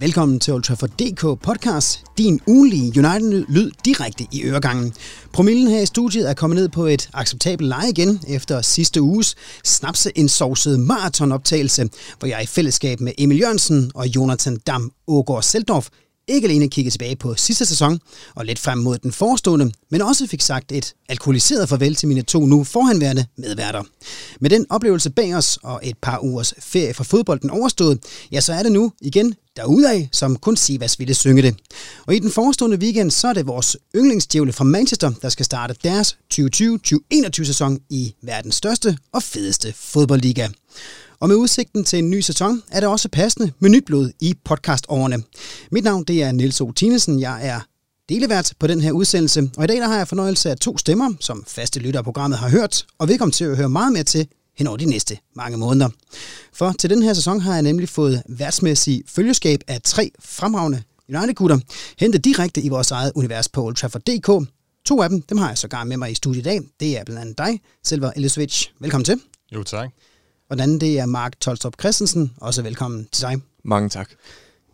Velkommen til Ultra for DK podcast, din ugenlige United-lyd direkte i øregangen. Promillen her i studiet er kommet ned på et acceptabelt leje igen efter sidste uges snapseindsovsede maratonoptagelse, hvor jeg i fællesskab med Emil Jørgensen og Jonathan Dam Ågaard Seldorf ikke alene kiggede tilbage på sidste sæson og lidt frem mod den forestående, men også fik sagt et alkoholiseret farvel til mine to nu forhenværende medværter. Med den oplevelse bag os og et par ugers ferie fra fodbolden overstået, ja, så er det nu igen derudaf, som kun Sivas ville synge det. Og i den forestående weekend, så er det vores yndlingsdjævle fra Manchester, der skal starte deres 2020-2021 sæson i verdens største og fedeste fodboldliga. Og med udsigten til en ny sæson er det også passende med nyt blod i podcastårene. Mit navn det er Nils O. Tinesen. Jeg er delevært på den her udsendelse, og i dag der har jeg fornøjelse af to stemmer, som faste lytter af programmet har hørt, og velkommen til at høre meget mere til hen over de næste mange måneder. For til den her sæson har jeg nemlig fået værtsmæssig følgeskab af tre fremragende United-gutter, hentet direkte i vores eget univers på Old Trafford.dk. To af dem, dem har jeg sågar med mig i studiet i dag. Det er blandt andet dig, Silver Elisovic. Velkommen til. Jo, tak. Og den anden, det er Mark Tolstrup Christensen. Også velkommen til dig. Mange tak.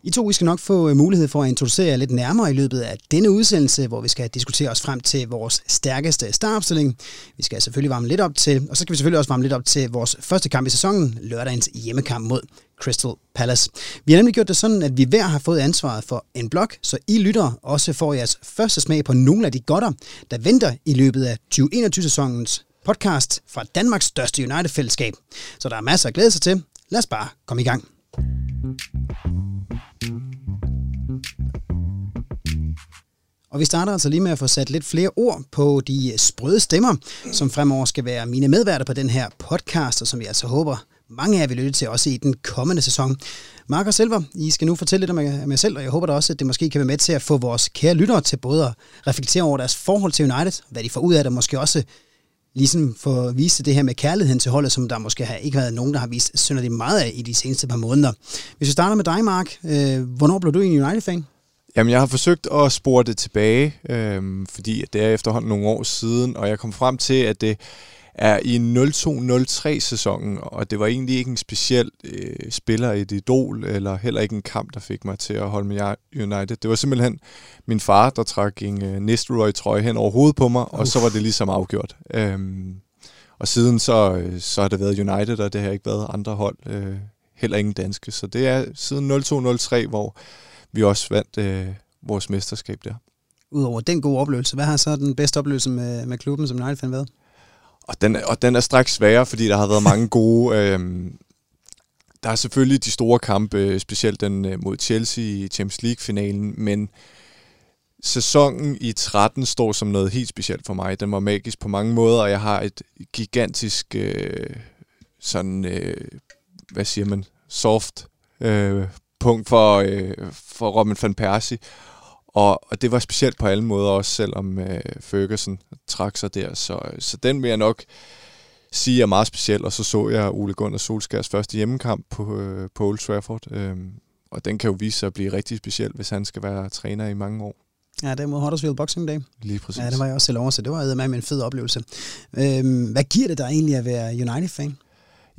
I to, I skal nok få øh, mulighed for at introducere jer lidt nærmere i løbet af denne udsendelse, hvor vi skal diskutere os frem til vores stærkeste startopstilling. Vi skal selvfølgelig varme lidt op til, og så skal vi selvfølgelig også varme lidt op til vores første kamp i sæsonen, lørdagens hjemmekamp mod Crystal Palace. Vi har nemlig gjort det sådan, at vi hver har fået ansvaret for en blok, så I lytter også får jeres første smag på nogle af de godter, der venter i løbet af 2021-sæsonens podcast fra Danmarks største United-fællesskab. Så der er masser at glæde sig til. Lad os bare komme i gang. Og vi starter altså lige med at få sat lidt flere ord på de sprøde stemmer, som fremover skal være mine medværter på den her podcast, og som jeg altså håber, mange af jer vil lytte til også i den kommende sæson. Mark og Selver, I skal nu fortælle lidt om jer selv, og jeg håber da også, at det måske kan være med til at få vores kære lyttere til både at reflektere over deres forhold til United, hvad de får ud af det, og måske også ligesom få vise det her med kærligheden til holdet, som der måske har ikke været nogen, der har vist synderligt meget af i de seneste par måneder. Hvis vi starter med dig, Mark. Øh, hvornår blev du en United-fan? Jamen, jeg har forsøgt at spore det tilbage, øh, fordi det er efterhånden nogle år siden, og jeg kom frem til, at det er i 02-03-sæsonen, og det var egentlig ikke en speciel øh, spiller i et idol, eller heller ikke en kamp, der fik mig til at holde med United. Det var simpelthen min far, der trak en øh, Nistelrooy-trøje hen over hovedet på mig, Uf. og så var det ligesom afgjort. Øhm, og siden så, øh, så har det været United, og det har ikke været andre hold, øh, heller ingen danske. Så det er siden 02-03, hvor vi også vandt øh, vores mesterskab der. Udover den gode oplevelse, hvad har så den bedste oplevelse med, med klubben som United-fan været? Og den, og den er straks sværere, fordi der har været mange gode... Øh, der er selvfølgelig de store kampe, specielt den øh, mod Chelsea i Champions League-finalen, men sæsonen i 13 står som noget helt specielt for mig. Den var magisk på mange måder, og jeg har et gigantisk øh, sådan, øh, hvad siger man, soft øh, punkt for, øh, for Robin van Persie. Og, og det var specielt på alle måder, også selvom øh, Ferguson trak sig der. Så, så den vil jeg nok sige er meget speciel. Og så så jeg Ole Gunnar Solskjærs første hjemmekamp på, øh, på Old Trafford. Øh, og den kan jo vise sig at blive rigtig speciel, hvis han skal være træner i mange år. Ja, det er mod Huddersfield Boxing Day. Lige præcis. Ja, det var jeg også selv over, så det var med en fed oplevelse. Øhm, hvad giver det dig egentlig at være United-fan?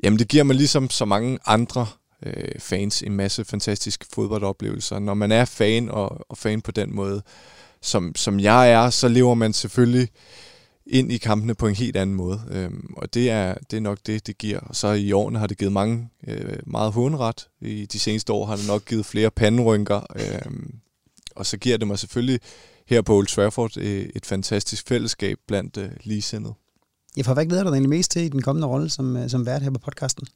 Jamen, det giver mig ligesom så mange andre øh, fans en masse fantastiske fodboldoplevelser. Når man er fan og, og fan på den måde, som, som jeg er, så lever man selvfølgelig ind i kampene på en helt anden måde. Øhm, og det er, det er nok det, det giver. Og så i årene har det givet mange øh, meget håndret. I de seneste år har det nok givet flere panderynker. Øhm, og så giver det mig selvfølgelig her på Old Trafford øh, et fantastisk fællesskab blandt øh, ligesindede. Jeg får hvad glæder du dig egentlig mest til i den kommende rolle som, øh, som vært her på podcasten?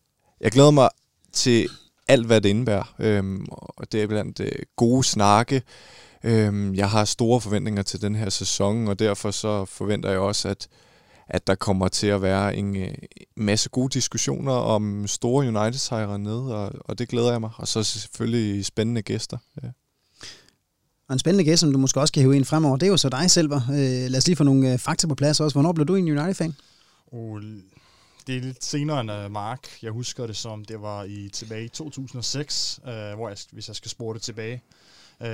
Jeg glæder mig til alt, hvad det indebærer. Øhm, og det er blandt øh, gode snakke. Øhm, jeg har store forventninger til den her sæson, og derfor så forventer jeg også, at, at der kommer til at være en øh, masse gode diskussioner om store United-sejre nede, og, og det glæder jeg mig. Og så selvfølgelig spændende gæster. Ja. Og en spændende gæst, som du måske også kan hive ind fremover, det er jo så dig selv. Øh, lad os lige få nogle øh, fakta på plads også. Hvornår blev du en United-fan? Oh, det er lidt senere end uh, Mark. Jeg husker det som, det var i tilbage i 2006, uh, øh, hvor jeg, hvis jeg skal spore det tilbage. Uh,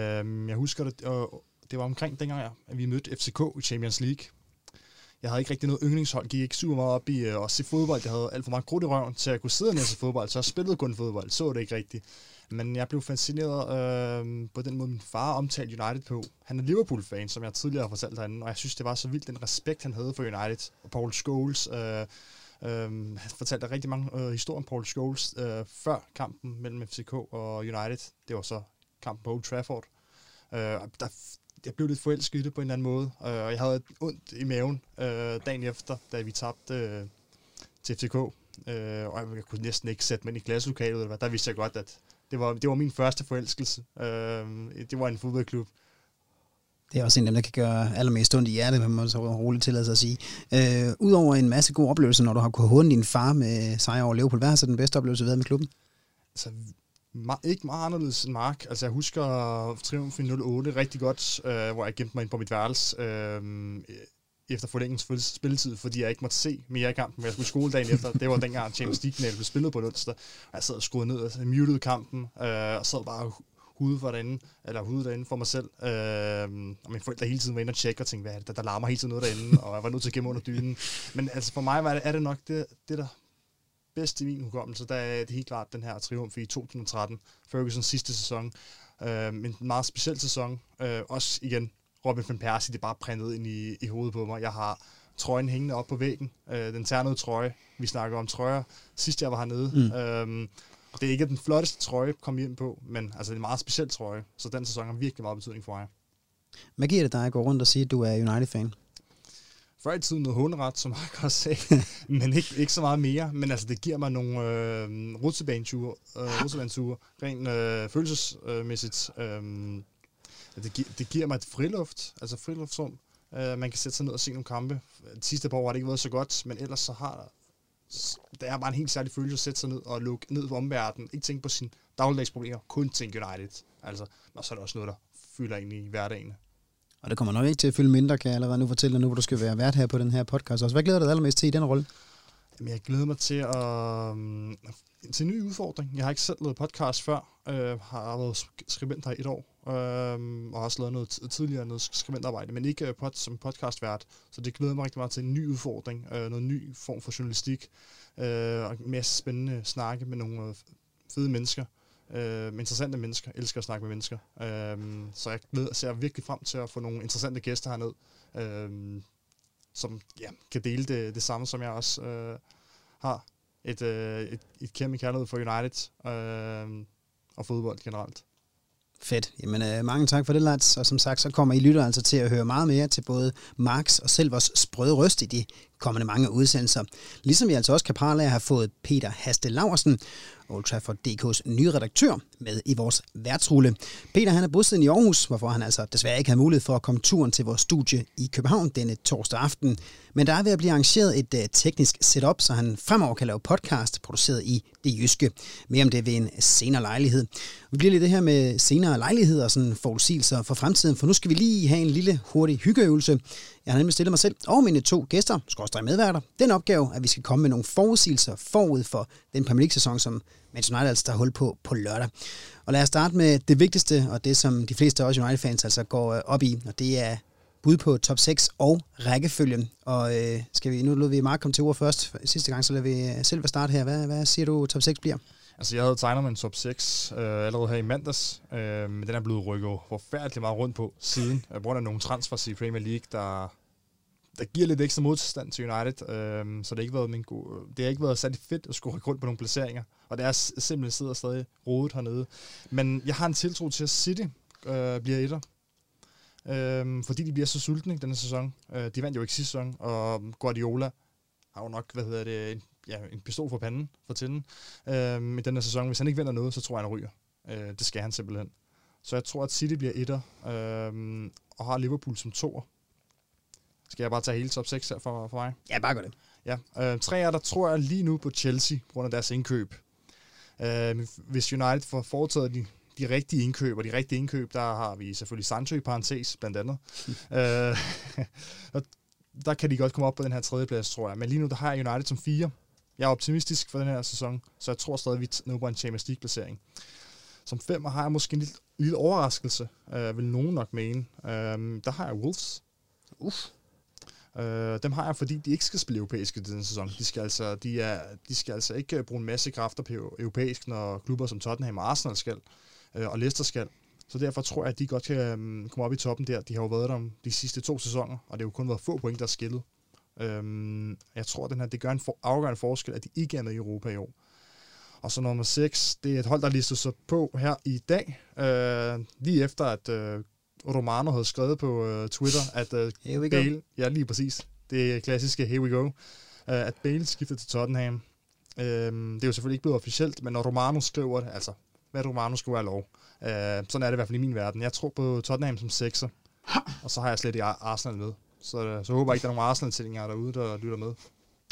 jeg husker det, og det var omkring dengang, at vi mødte FCK i Champions League. jeg havde ikke rigtig noget yndlingshold, gik ikke super meget op i uh, at se fodbold. Jeg havde alt for meget krudt i røven til at kunne sidde og se fodbold, så jeg spillede kun fodbold, så det ikke rigtigt. Men jeg blev fascineret øh, på den måde, min far omtalte United på. Han er Liverpool-fan, som jeg tidligere har fortalt herinde, og jeg synes, det var så vildt, den respekt, han havde for United. Og Paul Scholes, øh, øh, han fortalte rigtig mange øh, historier om Paul Scholes øh, før kampen mellem FCK og United. Det var så kampen på Old Trafford. Øh, der, jeg blev lidt forelsket i det på en eller anden måde, øh, og jeg havde ondt i maven øh, dagen efter, da vi tabte øh, til FCK. Øh, og jeg kunne næsten ikke sætte mig ind i klasselokalet, eller hvad. der vidste jeg godt, at det var, det var min første forelskelse. Øh, det var en fodboldklub. Det er også en af dem, der kan gøre allermest ondt i hjertet, man så roligt tillade sig at sige. Øh, Udover en masse gode oplevelser, når du har kunnet håne din far med sejr over Liverpool, hvad har så den bedste oplevelse været med klubben? Altså, ma- ikke meget anderledes end Mark. Altså, jeg husker triumfen i 08 rigtig godt, øh, hvor jeg gemte mig ind på mit værelse. Øh, efter forlængens spilletid, fordi jeg ikke måtte se mere i kampen, jeg skulle skole dagen efter. Det var dengang Champions League blev spillet på onsdag. Jeg sad og skruede ned og mutede kampen, øh, og sad bare hude for derinde, eller hude derinde for mig selv. Øh, og mine forældre hele tiden var inde og tjekke og tænkte, hvad er det, der, der larmer hele tiden noget derinde, og jeg var nødt til at gemme under dynen. Men altså for mig var det, er det nok det, det der bedste i min hukommelse, der er det helt klart den her triumf i 2013, Fergusons sidste sæson. Øh, en meget speciel sæson. Øh, også igen Robin van Persie, det er bare printet ind i, i hovedet på mig. Jeg har trøjen hængende op på væggen. Øh, den ternede trøje. Vi snakker om trøjer. Sidst jeg var hernede. Mm. Øhm, det er ikke den flotteste trøje komme ind på, men altså, det er en meget speciel trøje. Så den sæson har virkelig meget betydning for mig. Hvad giver det dig at gå rundt og sige, at du er United-fan? Før i tiden noget hunderet, som jeg også sagde, men ikke, ikke så meget mere. Men altså, det giver mig nogle øh, rutsjebaneture, øh, rutsjebaneture rent øh, følelsesmæssigt. Øh, det, gi- det giver mig et friluft, altså friluftsrum. Uh, man kan sætte sig ned og se nogle kampe. De sidste par år har det ikke været så godt, men ellers så har det er bare en helt særlig følelse at sætte sig ned og lukke ned på omverdenen. Ikke tænke på sine dagligdags problemer, kun tænke United. Altså, og så er der også noget, der fylder ind i hverdagen. Og det kommer nok ikke til at fylde mindre, kan jeg allerede nu fortælle dig, nu hvor du skal være vært her på den her podcast. Også hvad glæder du dig allermest til i den rolle? Jamen, jeg glæder mig til at um, til en ny udfordring. Jeg har ikke selv lavet podcast før. Øh, har været skribent her i et år. Øh, og har også lavet noget tidligere noget skriventarbejde, men ikke øh, pod, som podcastvært. Så det glæder mig rigtig meget til en ny udfordring. Øh, noget ny form for journalistik. Øh, og en masse spændende snakke med nogle øh, fede mennesker. Øh, interessante mennesker. Jeg elsker at snakke med mennesker. Øh, så jeg glæder, ser virkelig frem til at få nogle interessante gæster herned. Øh, som ja, kan dele det, det samme, som jeg også øh, har. Et, øh, et, et kæmpe kærlighed for United øh, og fodbold generelt. Fedt. Jamen, øh, mange tak for det, Lats. Og som sagt, så kommer I lytter altså til at høre meget mere til både Max og selv vores sprøde røst i de kommende mange udsendelser. Ligesom vi altså også kan prale af at have fået Peter Haste Laversen, Old Trafford DK's nye redaktør, med i vores værtsrulle. Peter han er bosiddende i Aarhus, hvorfor han altså desværre ikke har mulighed for at komme turen til vores studie i København denne torsdag aften. Men der er ved at blive arrangeret et uh, teknisk setup, så han fremover kan lave podcast produceret i det jyske. Mere om det ved en senere lejlighed. Vi bliver lidt det her med senere lejligheder og sådan forudsigelser for fremtiden, for nu skal vi lige have en lille hurtig hyggeøvelse. Jeg har nemlig stillet mig selv og mine to gæster, skorstræk medværter, den opgave, at vi skal komme med nogle forudsigelser forud for den Premier League-sæson, som Manchester United altså tager hul på på lørdag. Og lad os starte med det vigtigste, og det som de fleste af os United-fans altså går øh, op i, og det er bud på top 6 og rækkefølgen. Og øh, skal vi, nu lød vi Mark komme til ord først. Sidste gang, så lader vi øh, selv starte her. Hvad, hvad siger du, top 6 bliver? Altså, jeg havde tegnet med en top 6 øh, allerede her i mandags, øh, men den er blevet rykket forfærdeligt meget rundt på siden, øh, på grund af nogle transfers i Premier League, der, der giver lidt ekstra modstand til United, øh, så det har ikke været min gode, det har ikke været særlig fedt at skulle rykke rundt på nogle placeringer, og det er simpelthen sidder stadig rodet hernede. Men jeg har en tiltro til, at City øh, bliver etter, øh, fordi de bliver så sultne i denne sæson. Øh, de vandt jo ikke sidste sæson, og Guardiola har jo nok, hvad hedder det, en, ja, en pistol for panden for tænden øh, i denne sæson. Hvis han ikke vinder noget, så tror jeg, han ryger. Øh, det skal han simpelthen. Så jeg tror, at City bliver etter, øh, og har Liverpool som toer. Skal jeg bare tage hele top 6 her for, for mig? Ja, bare gør det. Ja, øh, tre af der tror jeg lige nu på Chelsea, på grund af deres indkøb. Øh, hvis United får foretaget de, de rigtige indkøb, og de rigtige indkøb, der har vi selvfølgelig Sancho i parentes, blandt andet. øh, der kan de godt komme op på den her tredje plads, tror jeg. Men lige nu, der har jeg United som fire. Jeg er optimistisk for den her sæson, så jeg tror stadig, vi er på en Champions League-placering. Som fem har jeg måske en lille, lille overraskelse, øh, vil nogen nok mene. Øh, der har jeg Wolves. Uff. Øh, dem har jeg, fordi de ikke skal spille europæisk i denne sæson. De skal altså, de er, de skal altså ikke øh, bruge en masse kræfter på europæisk, når klubber som Tottenham og Arsenal skal, øh, og Leicester skal. Så derfor tror jeg, at de godt kan um, komme op i toppen der. De har jo været der de sidste to sæsoner, og det har jo kun været få point, der er skillet. Øhm, jeg tror, at den her, det gør en for, afgørende forskel, at de ikke er med i Europa i år. Og så nummer 6, det er et hold, der listet sig på her i dag, øh, lige efter at øh, Romano havde skrevet på øh, Twitter, at øh, we go. Bale, ja lige præcis, det er klassiske here we go, øh, at Bale skifter til Tottenham. Øh, det er jo selvfølgelig ikke blevet officielt, men når Romano skriver det, altså hvad Romano skriver er lov. Øh, sådan er det i hvert fald i min verden. Jeg tror på Tottenham som sekser, og så har jeg slet ikke Arsenal med. Så, så håber jeg ikke, der er nogen Arsenal-tilhængere derude, der lytter med.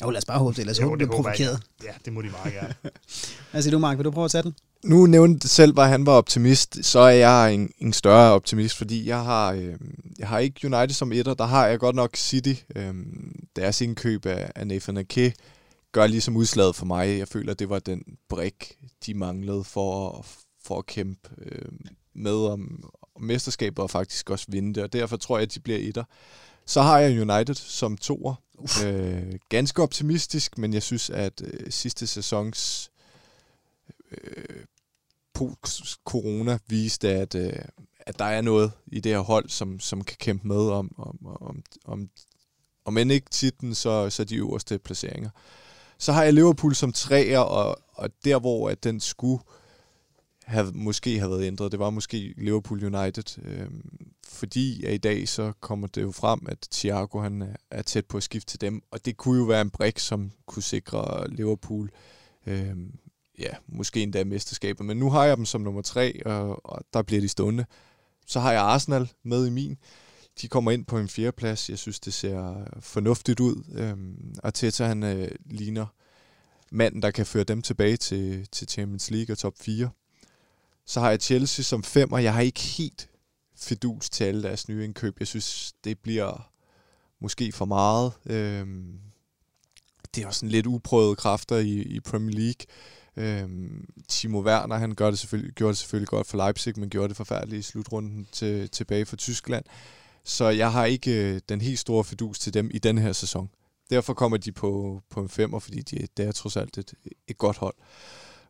Jo, lad os bare håbe det. Lad os Jo, håbe, det bliver provokeret. Ja, det må de meget gerne. Hvad siger du, Mark? Vil du prøve at tage den? Nu nævnte selv, at han var optimist, så er jeg en, en større optimist, fordi jeg har, øh, jeg har ikke United som etter, der har jeg godt nok City. Øh, deres indkøb af, af Nathan Ake gør ligesom udslaget for mig. Jeg føler, det var den brik, de manglede for, for at kæmpe øh, med om, om mesterskabet og faktisk også vinde det, og derfor tror jeg, at de bliver etter. Så har jeg United som toer. Øh, ganske optimistisk, men jeg synes, at øh, sidste sæsons øh, post-corona viste, at, øh, at der er noget i det her hold, som, som kan kæmpe med om, om, om, om, om end ikke titlen, så, så de øverste placeringer. Så har jeg Liverpool som træer, og, og der hvor at den skulle have, måske have været ændret, det var måske Liverpool United, øh, fordi at i dag så kommer det jo frem, at Thiago han er, er tæt på at skifte til dem, og det kunne jo være en brik, som kunne sikre Liverpool øh, ja, måske endda mesterskabet. Men nu har jeg dem som nummer tre, og, og der bliver de stående. Så har jeg Arsenal med i min. De kommer ind på en fjerdeplads. Jeg synes, det ser fornuftigt ud. Øhm, Arteta, han øh, ligner manden, der kan føre dem tilbage til, til Champions League og top 4. Så har jeg Chelsea som fem, og jeg har ikke helt fidus til alle deres nye indkøb. Jeg synes, det bliver måske for meget. Øhm, det er også sådan lidt uprøvede kræfter i, i Premier League. Øhm, Timo Werner, han gør det selvfølgelig, gjorde det selvfølgelig godt for Leipzig, men gjorde det forfærdeligt i slutrunden til, tilbage for Tyskland. Så jeg har ikke øh, den helt store fedus til dem i den her sæson. Derfor kommer de på, på en femmer, fordi de, det er trods alt et, et godt hold.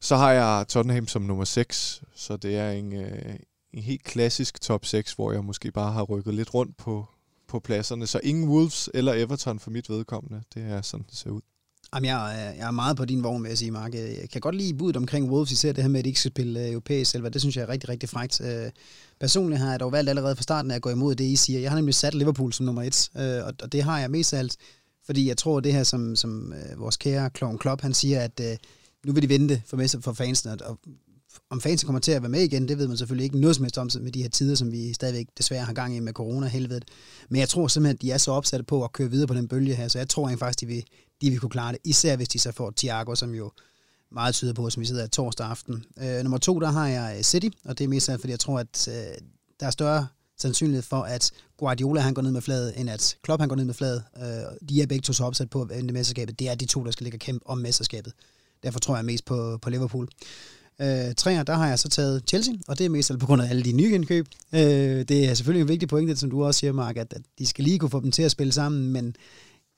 Så har jeg Tottenham som nummer 6, så det er en, øh, en helt klassisk top 6, hvor jeg måske bare har rykket lidt rundt på, på pladserne. Så ingen Wolves eller Everton for mit vedkommende. Det er sådan, det ser ud. Jamen, jeg, er- jeg er meget på din vogn, vil jeg sige, Mark. Jeg kan godt lide budet omkring Wolves, især det her med, at de ikke skal spille øh, europæisk selv. Det synes jeg er rigtig, rigtig frægt. Øh, personligt har jeg dog valgt allerede fra starten at gå imod det, I siger. Jeg har nemlig sat Liverpool som nummer et, øh, og og det har jeg mest af alt, fordi jeg tror, det her, som, som vores kære Kloven Klopp, han siger, at nu vil de vente for, for fansene, og- om fansen kommer til at være med igen, det ved man selvfølgelig ikke noget som helst om med de her tider, som vi stadigvæk desværre har gang i med corona helvede. Men jeg tror simpelthen, at de er så opsatte på at køre videre på den bølge her, så jeg tror egentlig faktisk, de vil, de vil kunne klare det. Især hvis de så får Thiago, som jo meget tyder på, som vi sidder torsdag aften. Øh, nummer to, der har jeg øh, City, og det er mest af fordi jeg tror, at øh, der er større sandsynlighed for, at Guardiola han går ned med fladet, end at Klopp han går ned med fladet. Øh, de er begge to så opsat på øh, at vinde mesterskabet. Det er de to, der skal ligge og kæmpe om mesterskabet. Derfor tror jeg mest på, på Liverpool. Øh, træer, der har jeg så taget Chelsea, og det er mest på grund af alle de nye indkøb. Øh, det er selvfølgelig en vigtig pointe, som du også siger, Mark, at, at de skal lige kunne få dem til at spille sammen, men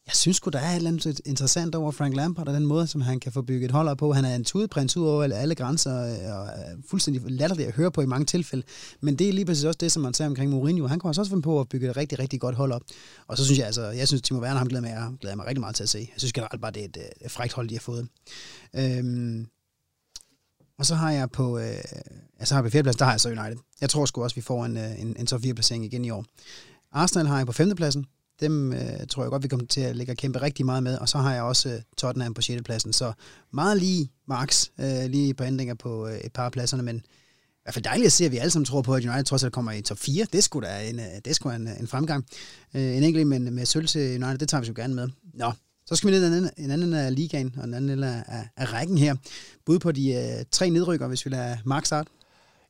jeg synes sgu, der er et eller andet interessant over Frank Lampard og den måde, som han kan få bygget et hold op på. Han er en tudeprins ud over alle- grænser øh, og er fuldstændig latterlig at høre på i mange tilfælde. Men det er lige præcis også det, som man ser omkring Mourinho. Han kommer også finde på at bygge et rigtig, rigtig godt hold op. Og så synes jeg altså, jeg synes, Timo Werner, ham glæder, mig, jeg glæder mig rigtig meget til at se. Jeg synes generelt bare, det er et, øh, et frækt hold, de har fået. Øhm, og så har jeg på, øh, altså har jeg på fjerdepladsen, der har jeg så United. Jeg tror sgu også, vi får en, øh, en, en top 4 placering igen i år. Arsenal har jeg på femtepladsen. Dem øh, tror jeg godt, vi kommer til at lægge og kæmpe rigtig meget med. Og så har jeg også øh, Tottenham på 6. pladsen. Så meget lige Max, øh, lige på ændringer på øh, et par af pladserne. Men i hvert fald dejligt at se, at vi alle sammen tror på, at United trods alt kommer i top 4. Det skulle da en, øh, det skulle en, øh, en fremgang. Øh, en enkelt men med sølv til United, det tager vi jo gerne med. Nå, så skal vi ned i en anden, en anden af ligaen, og en anden af, af, af rækken her. Bud på de øh, tre nedrykker, hvis vi lader Mark starte.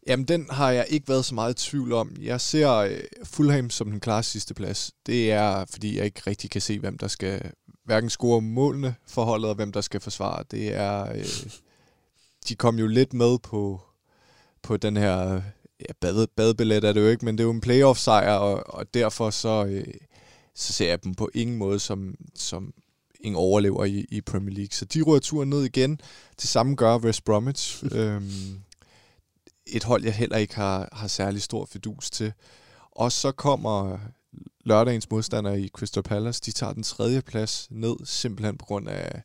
Jamen, den har jeg ikke været så meget i tvivl om. Jeg ser øh, Fulham som den klare sidste plads. Det er, fordi jeg ikke rigtig kan se, hvem der skal hverken score målene for holdet, og hvem der skal forsvare. Det er... Øh, de kom jo lidt med på, på den her... Ja, bade, badebillet er det jo ikke, men det er jo en playoff-sejr, og, og derfor så, øh, så ser jeg dem på ingen måde som, som ingen overlever i, i Premier League. Så de rører turen ned igen. Det samme gør West Bromwich. øhm, et hold, jeg heller ikke har, har særlig stor fidus til. Og så kommer lørdagens modstander i Crystal Palace. De tager den tredje plads ned, simpelthen på grund af,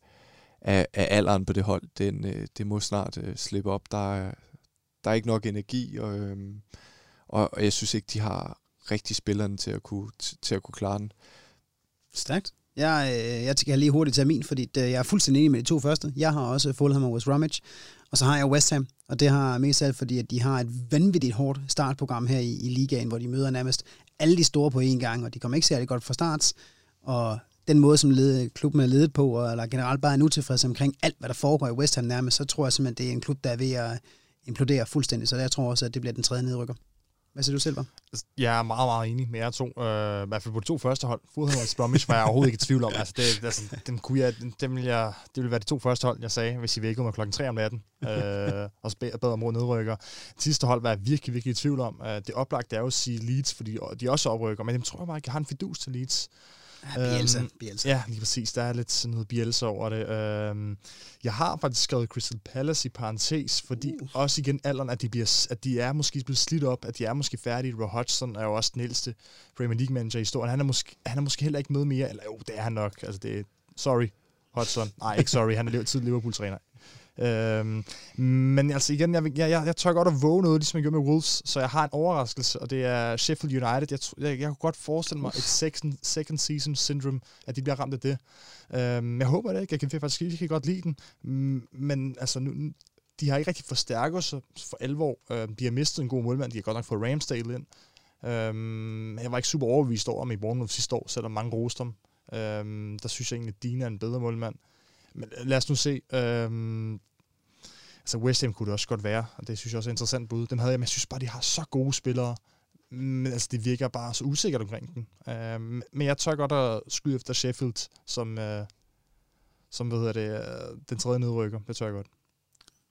af, af alderen på det hold. Den, øh, det må snart øh, slippe op. Der er, der er ikke nok energi, og, øh, og, og jeg synes ikke, de har rigtig spillerne til at kunne, til at kunne klare den. Stærkt. Jeg, øh, jeg skal lige hurtigt tage min, fordi det, jeg er fuldstændig enig med de to første. Jeg har også Fulham og West Bromwich, og så har jeg West Ham, og det har mest alt, fordi at de har et vanvittigt hårdt startprogram her i, i ligaen, hvor de møder nærmest alle de store på én gang, og de kommer ikke særlig godt fra starts. og den måde, som led, klubben er ledet på, eller generelt bare er nu tilfreds omkring alt, hvad der foregår i West Ham nærmest, så tror jeg simpelthen, det er en klub, der er ved at implodere fuldstændig, så der tror også, at det bliver den tredje nedrykker. Hvad siger du selv, altså, Jeg er meget, meget enig med jer to. Uh, I hvert fald på de to første hold. Fulham og Bromwich var jeg overhovedet ikke i tvivl om. Altså, det, altså, den kunne jeg, den, den vil jeg, det ville være de to første hold, jeg sagde, hvis I vækkede mig klokken 3 om natten. Uh, og bedre mod nedrykker. Det sidste hold var jeg virkelig, virkelig i tvivl om. Uh, det oplagte er jo at sige Leeds, fordi de også oprykker. Men dem tror jeg bare ikke, jeg har en fidus til Leeds. Bielsa. Øhm, Bielsa. Ja, lige præcis. Der er lidt sådan noget Bielsa over det. Øhm, jeg har faktisk skrevet Crystal Palace i parentes, fordi uh. også igen alderen, at de, bliver, at de er måske blevet slidt op, at de er måske færdige. Roy Hodgson er jo også den ældste Premier League manager i historien. Han er måske, han er måske heller ikke med mere, eller jo, det er han nok. Altså, det er, sorry, Hodgson. Nej, ikke sorry, han er tidligere Liverpool-træner. Øhm, men altså igen, jeg, jeg, jeg, jeg tør godt at våge noget, ligesom jeg gjorde med Wolves, så jeg har en overraskelse, og det er Sheffield United. Jeg, jeg, jeg kunne godt forestille mig et second, second season syndrome, at de bliver ramt af det. Øhm, jeg håber det ikke, jeg kan faktisk ikke godt lide den, men altså nu, de har ikke rigtig forstærket sig for alvor. Øhm, de har mistet en god målmand, de har godt nok fået Ramsdale ind. Øhm, jeg var ikke super overbevist over ham i Bournemouth sidste år, selvom mange roste ham. Øhm, der synes jeg egentlig, at Dina er en bedre målmand. Men lad os nu se. Øhm, altså West Ham kunne det også godt være, og det synes jeg også er interessant bud. Dem havde jeg, men jeg synes bare, de har så gode spillere. Men altså, det virker bare så usikkert omkring den. Øhm, men jeg tør godt at skyde efter Sheffield, som, øh, som hvad hedder det, øh, den tredje nedrykker. Det tør jeg godt.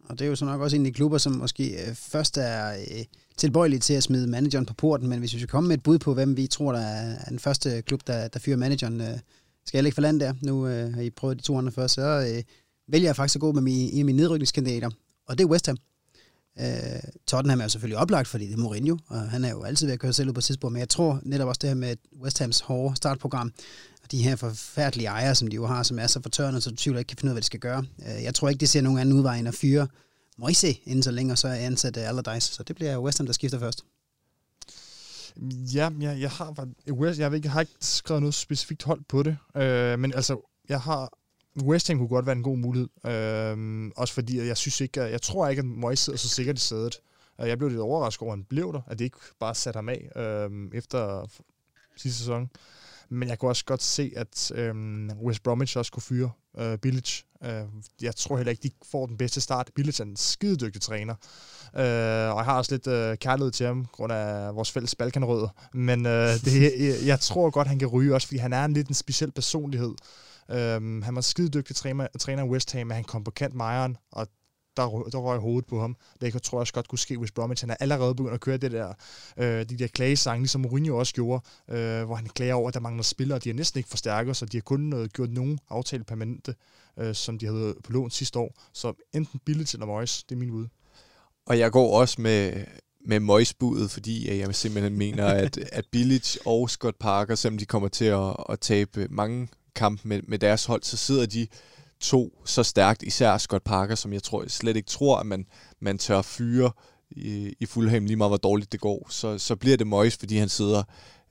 Og det er jo så nok også en af de klubber, som måske øh, først er øh, tilbøjelige til at smide manageren på porten, men hvis vi skal komme med et bud på, hvem vi tror, der er den første klub, der, der fyrer manageren, øh, skal jeg ikke for land der. Nu øh, har I prøvet de to andre først, så øh, vælger jeg faktisk at gå med mine, en af mine nedrykningskandidater, og det er West Ham. Øh, Tottenham er jo selvfølgelig oplagt, fordi det er Mourinho, og han er jo altid ved at køre selv ud på tidspunkt, men jeg tror netop også det her med West Hams hårde startprogram, og de her forfærdelige ejere, som de jo har, som er så fortørrende, så du tvivler ikke kan finde ud af, hvad de skal gøre. Øh, jeg tror ikke, det ser nogen anden udvej end at fyre Moise inden så længe, og så er ansat øh, Allardyce, så det bliver West Ham, der skifter først. Ja, jeg, jeg har West, jeg, ikke, jeg har ikke skrevet noget specifikt hold på det, øh, men altså, jeg har West Ham kunne godt være en god mulighed. Øh, også fordi jeg synes ikke, jeg, jeg tror ikke, at Moyes sidder så sikkert i sædet. Jeg blev lidt overrasket over, at han blev der, at det ikke bare satte ham af øh, efter sidste sæson. Men jeg kunne også godt se, at øh, West Bromwich også kunne fyre øh, Bilic. Øh, jeg tror heller ikke, de får den bedste start. Bilic er en skidedygtig træner. Øh, og jeg har også lidt øh, kærlighed til ham, grund af vores fælles balkanrødder. Men øh, det, jeg, jeg tror godt, han kan ryge også, fordi han er en lidt en speciel personlighed. Øh, han var skidedygtig træner, træner i West Ham, men han kom på kant med og der, der røg hovedet på ham. Det tror jeg også godt kunne ske, hvis Bromwich han er allerede begyndt at køre det der, øh, de der klagesange, ligesom Mourinho også gjorde, øh, hvor han klager over, at der mangler spillere, de har næsten ikke forstærket, så de har kun øh, gjort nogen aftale permanente, øh, som de havde på lån sidste år. Så enten Billigt eller Moyes, det er min bud. Og jeg går også med, med Moyes-budet, fordi jeg simpelthen mener, at, at Billich og Scott Parker, selvom de kommer til at, at tabe mange kamp med, med deres hold, så sidder de to så stærkt, især Scott Parker, som jeg tror, jeg slet ikke tror, at man, man tør fyre i, i Fulham lige meget, hvor dårligt det går, så, så bliver det Moyes, fordi han sidder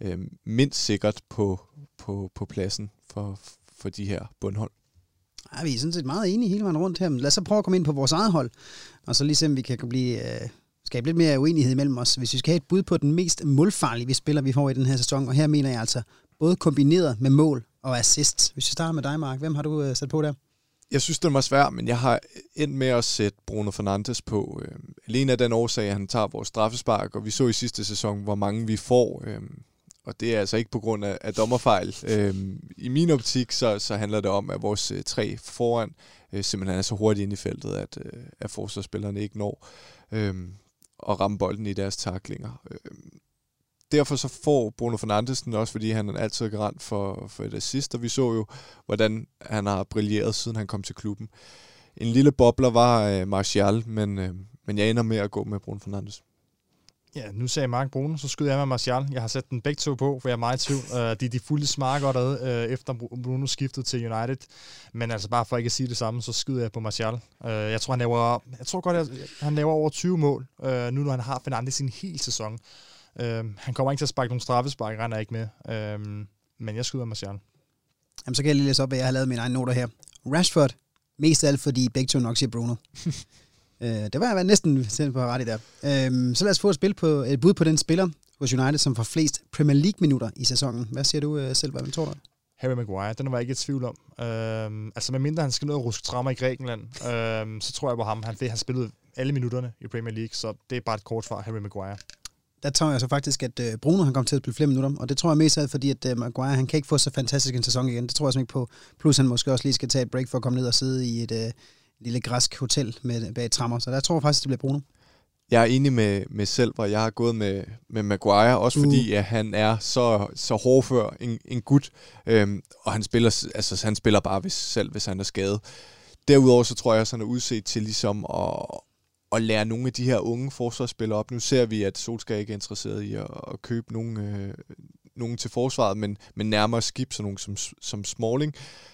øh, mindst sikkert på, på, på pladsen for, for de her bundhold. Ja, vi er sådan set meget enige hele vejen rundt her. men lad os så prøve at komme ind på vores eget hold, og så lige se, om vi kan blive, øh, skabe lidt mere uenighed mellem os. Hvis vi skal have et bud på den mest målfarlige, vi spiller, vi får i den her sæson, og her mener jeg altså både kombineret med mål og assist. Hvis vi starter med dig, Mark, hvem har du øh, sat på der? Jeg synes, den var svær, men jeg har endt med at sætte Bruno Fernandes på. Øh, alene af den årsag, at han tager vores straffespark, og vi så i sidste sæson, hvor mange vi får. Øh, og det er altså ikke på grund af, af dommerfejl. Øh, I min optik, så, så handler det om, at vores øh, tre foran øh, simpelthen er så hurtigt ind i feltet, at, øh, at forsvarsspillerne ikke når øh, at ramme bolden i deres taklinger. Øh, derfor så får Bruno Fernandes den også, fordi han er altid garant for, for et assist, og vi så jo, hvordan han har brilleret, siden han kom til klubben. En lille bobler var øh, Martial, men, øh, men jeg ender med at gå med Bruno Fernandes. Ja, nu sagde Mark Bruno, så skyder jeg med Martial. Jeg har sat den begge to på, for jeg er meget i tvivl. Uh, de, de fulde smager godt ad, uh, efter Bruno skiftede til United. Men altså bare for ikke at sige det samme, så skyder jeg på Martial. Uh, jeg tror, han laver, jeg tror godt, at han laver over 20 mål, uh, nu når han har Fernandes sin hel sæson. Uh, han kommer ikke til at sparke nogle straffespark, regner ikke med. Uh, men jeg skyder Martial. Jamen, så kan jeg lige læse op, hvad jeg har lavet mine egne noter her. Rashford, mest af alt, fordi begge to nok siger Bruno. Øh, det var jeg næsten selv på ret i der. Øh, så lad os få et, spil på, et bud på den spiller hos United, som får flest Premier League-minutter i sæsonen. Hvad siger du øh, selv, hvad tror du? Harry Maguire, den var jeg ikke i tvivl om. Øhm, altså medmindre han skal ned og ruske trammer i Grækenland, øhm, så tror jeg på ham. Han, han spillede alle minutterne i Premier League, så det er bare et kort fra Harry Maguire. Der tror jeg så faktisk, at øh, Bruno han kommer til at spille flere minutter, og det tror jeg mest af fordi at øh, Maguire han kan ikke få så fantastisk en sæson igen. Det tror jeg simpelthen ikke på. Plus han måske også lige skal tage et break for at komme ned og sidde i et, øh, lille græsk hotel med, bag trammer. Så der tror jeg faktisk, det bliver Bruno. Jeg er enig med, med selv, hvor jeg har gået med, med Maguire, også uh. fordi at han er så, så hård før en, en gut, øhm, og han spiller, altså, han spiller bare hvis, selv, hvis han er skadet. Derudover så tror jeg også, han er udset til ligesom at, at lære nogle af de her unge forsvarsspillere op. Nu ser vi, at Solskjaer ikke er interesseret i at, at købe nogle, øh, nogen til forsvaret, men, men nærmere skib, sådan nogen som, som Smalling.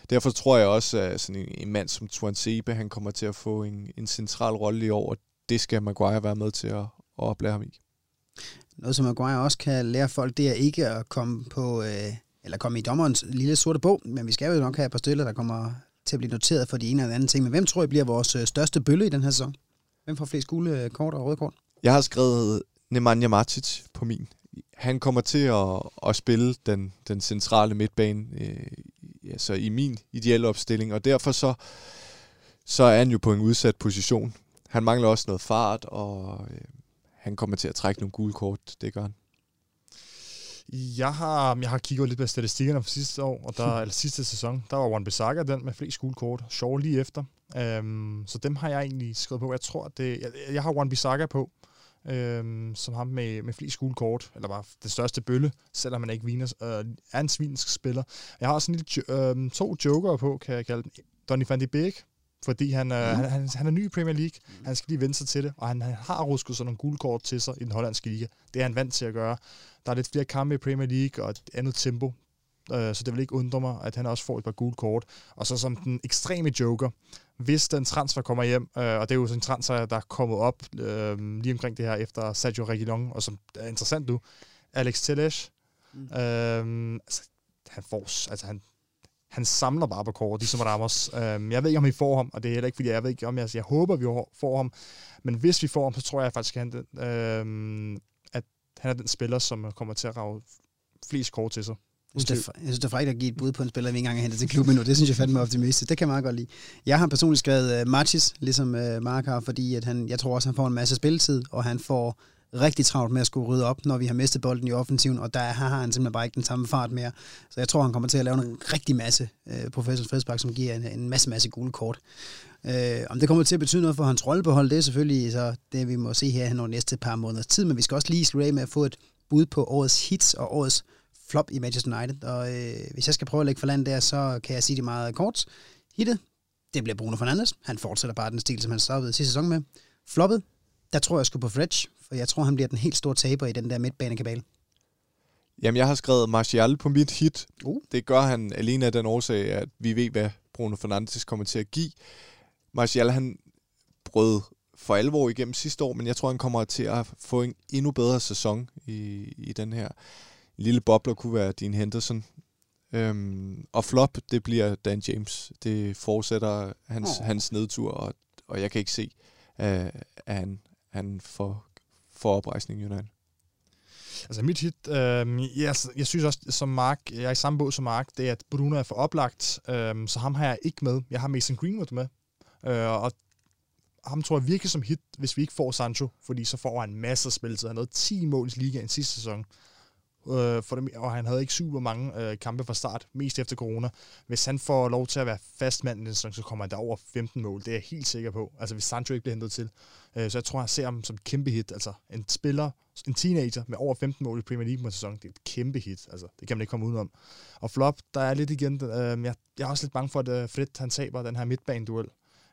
Derfor tror jeg også, at sådan en, en mand som Tuan Sebe, han kommer til at få en, en central rolle i år, og det skal Maguire være med til at, at oplære ham i. Noget, som Maguire også kan lære folk, det er ikke at komme på, øh, eller komme i dommerens lille sorte bog, men vi skal jo nok have et par støtter, der kommer til at blive noteret for de ene eller anden ting. Men hvem tror I bliver vores øh, største bølle i den her sæson? Hvem får flest gule øh, kort og røde kort? Jeg har skrevet Nemanja Matic på min han kommer til at, at spille den, den centrale midtbane øh, altså i min ideelle opstilling, og derfor så, så er han jo på en udsat position. Han mangler også noget fart, og øh, han kommer til at trække nogle gule kort, det gør han. Jeg har, jeg har kigget lidt på statistikkerne for sidste år, og der, eller sidste sæson, der var Juan Bissaka den med flest gule kort, sjov lige efter. Um, så dem har jeg egentlig skrevet på. Jeg tror, det, jeg, jeg har Juan Bissaka på, øhm, som ham med, med flest gule kort, eller bare det største bølle, selvom han ikke viner, øh, er en svinsk spiller. Jeg har også en lille, øh, to joker på, kan jeg kalde den. Donny van de Beek, fordi han, øh, mm. han, han, er ny i Premier League. Mm. Han skal lige vende sig til det, og han, han har rusket sådan nogle gule kort til sig i den hollandske liga. Det er han vant til at gøre. Der er lidt flere kampe i Premier League, og et andet tempo. Øh, så det vil ikke undre mig, at han også får et par gule kort. Og så som den ekstreme joker, hvis den transfer kommer hjem, øh, og det er jo sådan en transfer, der er kommet op øh, lige omkring det her efter Sergio Reguilon, og som er interessant nu, Alex Telles, mm. øh, altså, han får, altså han, han samler bare på kort, ligesom Ramos. Jeg ved ikke, om vi får ham, og det er heller ikke, fordi jeg ved ikke, om jeg, altså, jeg håber, vi får ham, men hvis vi får ham, så tror jeg faktisk, at han, øh, at han er den spiller, som kommer til at rave flest kort til sig. Jeg synes, det er, jeg synes, det er frækt at give et bud på en spiller, vi ikke engang har hentet til klubben nu. Det synes jeg fandme er optimistisk. Det kan jeg meget godt lide. Jeg har personligt skrevet uh, Matches, ligesom uh, Mark har, fordi at han, jeg tror også, han får en masse spilletid, og han får rigtig travlt med at skulle rydde op, når vi har mistet bolden i offensiven, og der har han simpelthen bare ikke den samme fart mere. Så jeg tror, han kommer til at lave en rigtig masse uh, professional fredspark, som giver en, en masse, masse gule kort. Uh, om det kommer til at betyde noget for hans rolle på det er selvfølgelig så det, vi må se her over næste par måneders tid, men vi skal også lige slutte med at få et bud på årets hits og årets flop i Manchester United. Og øh, hvis jeg skal prøve at lægge for land der, så kan jeg sige det meget kort. Hittet, det bliver Bruno Fernandes. Han fortsætter bare den stil, som han stoppede sidste sæson med. Floppet, der tror jeg sgu på Fredge, for jeg tror, han bliver den helt store taber i den der midtbanekabale. Jamen, jeg har skrevet Martial på mit hit. Uh. Det gør han alene af den årsag, at vi ved, hvad Bruno Fernandes kommer til at give. Martial, han brød for alvor igennem sidste år, men jeg tror, han kommer til at få en endnu bedre sæson i, i den her lille bobler kunne være din Henderson. Øhm, og flop, det bliver Dan James. Det fortsætter hans, oh. hans nedtur, og, og jeg kan ikke se, uh, at han, han får, får oprejsning i United. Altså mit hit, øh, jeg, jeg synes også, som Mark, jeg er i samme båd som Mark, det er, at Bruno er for oplagt, øh, så ham har jeg ikke med. Jeg har Mason Greenwood med, øh, og ham tror jeg virkelig som hit, hvis vi ikke får Sancho, fordi så får han masser af spilletid. Han havde 10 mål i ligaen sidste sæson øh, for dem, og han havde ikke super mange øh, kampe fra start, mest efter corona. Hvis han får lov til at være fast mand, så kommer han der over 15 mål. Det er jeg helt sikker på. Altså hvis Sancho ikke bliver hentet til. Øh, så jeg tror, han ser ham som et kæmpe hit. Altså en spiller, en teenager med over 15 mål i Premier League på en sæson, det er et kæmpe hit. Altså det kan man ikke komme udenom. Og flop, der er lidt igen, øh, jeg, jeg er også lidt bange for, at øh, Fred han taber den her midtbaneduel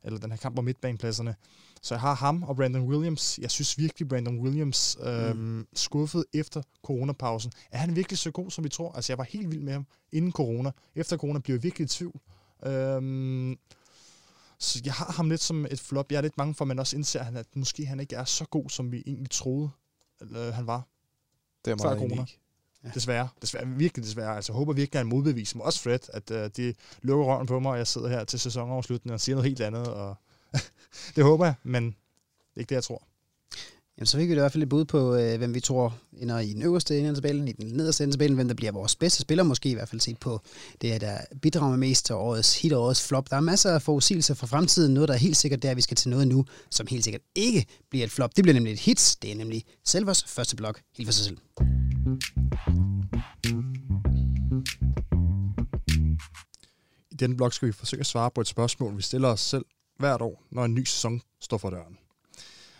eller den her kamp om midtbanepladserne. Så jeg har ham og Brandon Williams. Jeg synes virkelig, Brandon Williams øh, mm. skuffet efter coronapausen. Er han virkelig så god, som vi tror? Altså, jeg var helt vild med ham inden corona. Efter corona blev jeg virkelig i tvivl. Øh, så jeg har ham lidt som et flop. Jeg er lidt mange for, men også indser han, at måske han ikke er så god, som vi egentlig troede, eller han var. Det er meget corona. Ja. Desværre. desværre. Virkelig desværre. Altså, jeg håber virkelig, at han modbeviser mig. Også Fred, at uh, de lukker røven på mig, og jeg sidder her til sæsonoverslutningen og siger noget helt andet. Og det håber jeg, men det er ikke det, jeg tror. Jamen, så fik vi i hvert fald et bud på, øh, hvem vi tror ender i den øverste ende af tabellen, i den nederste ende af tabellen, hvem der bliver vores bedste spiller, måske i hvert fald set på det, der bidrager mest til årets hit og årets flop. Der er masser af forudsigelser for fremtiden. Noget, der er helt sikkert, det er, vi skal til noget nu, som helt sikkert ikke bliver et flop. Det bliver nemlig et hit. Det er nemlig Selvers første blok, helt for sig selv. I denne blog skal vi forsøge at svare på et spørgsmål, vi stiller os selv hvert år, når en ny sæson står for døren.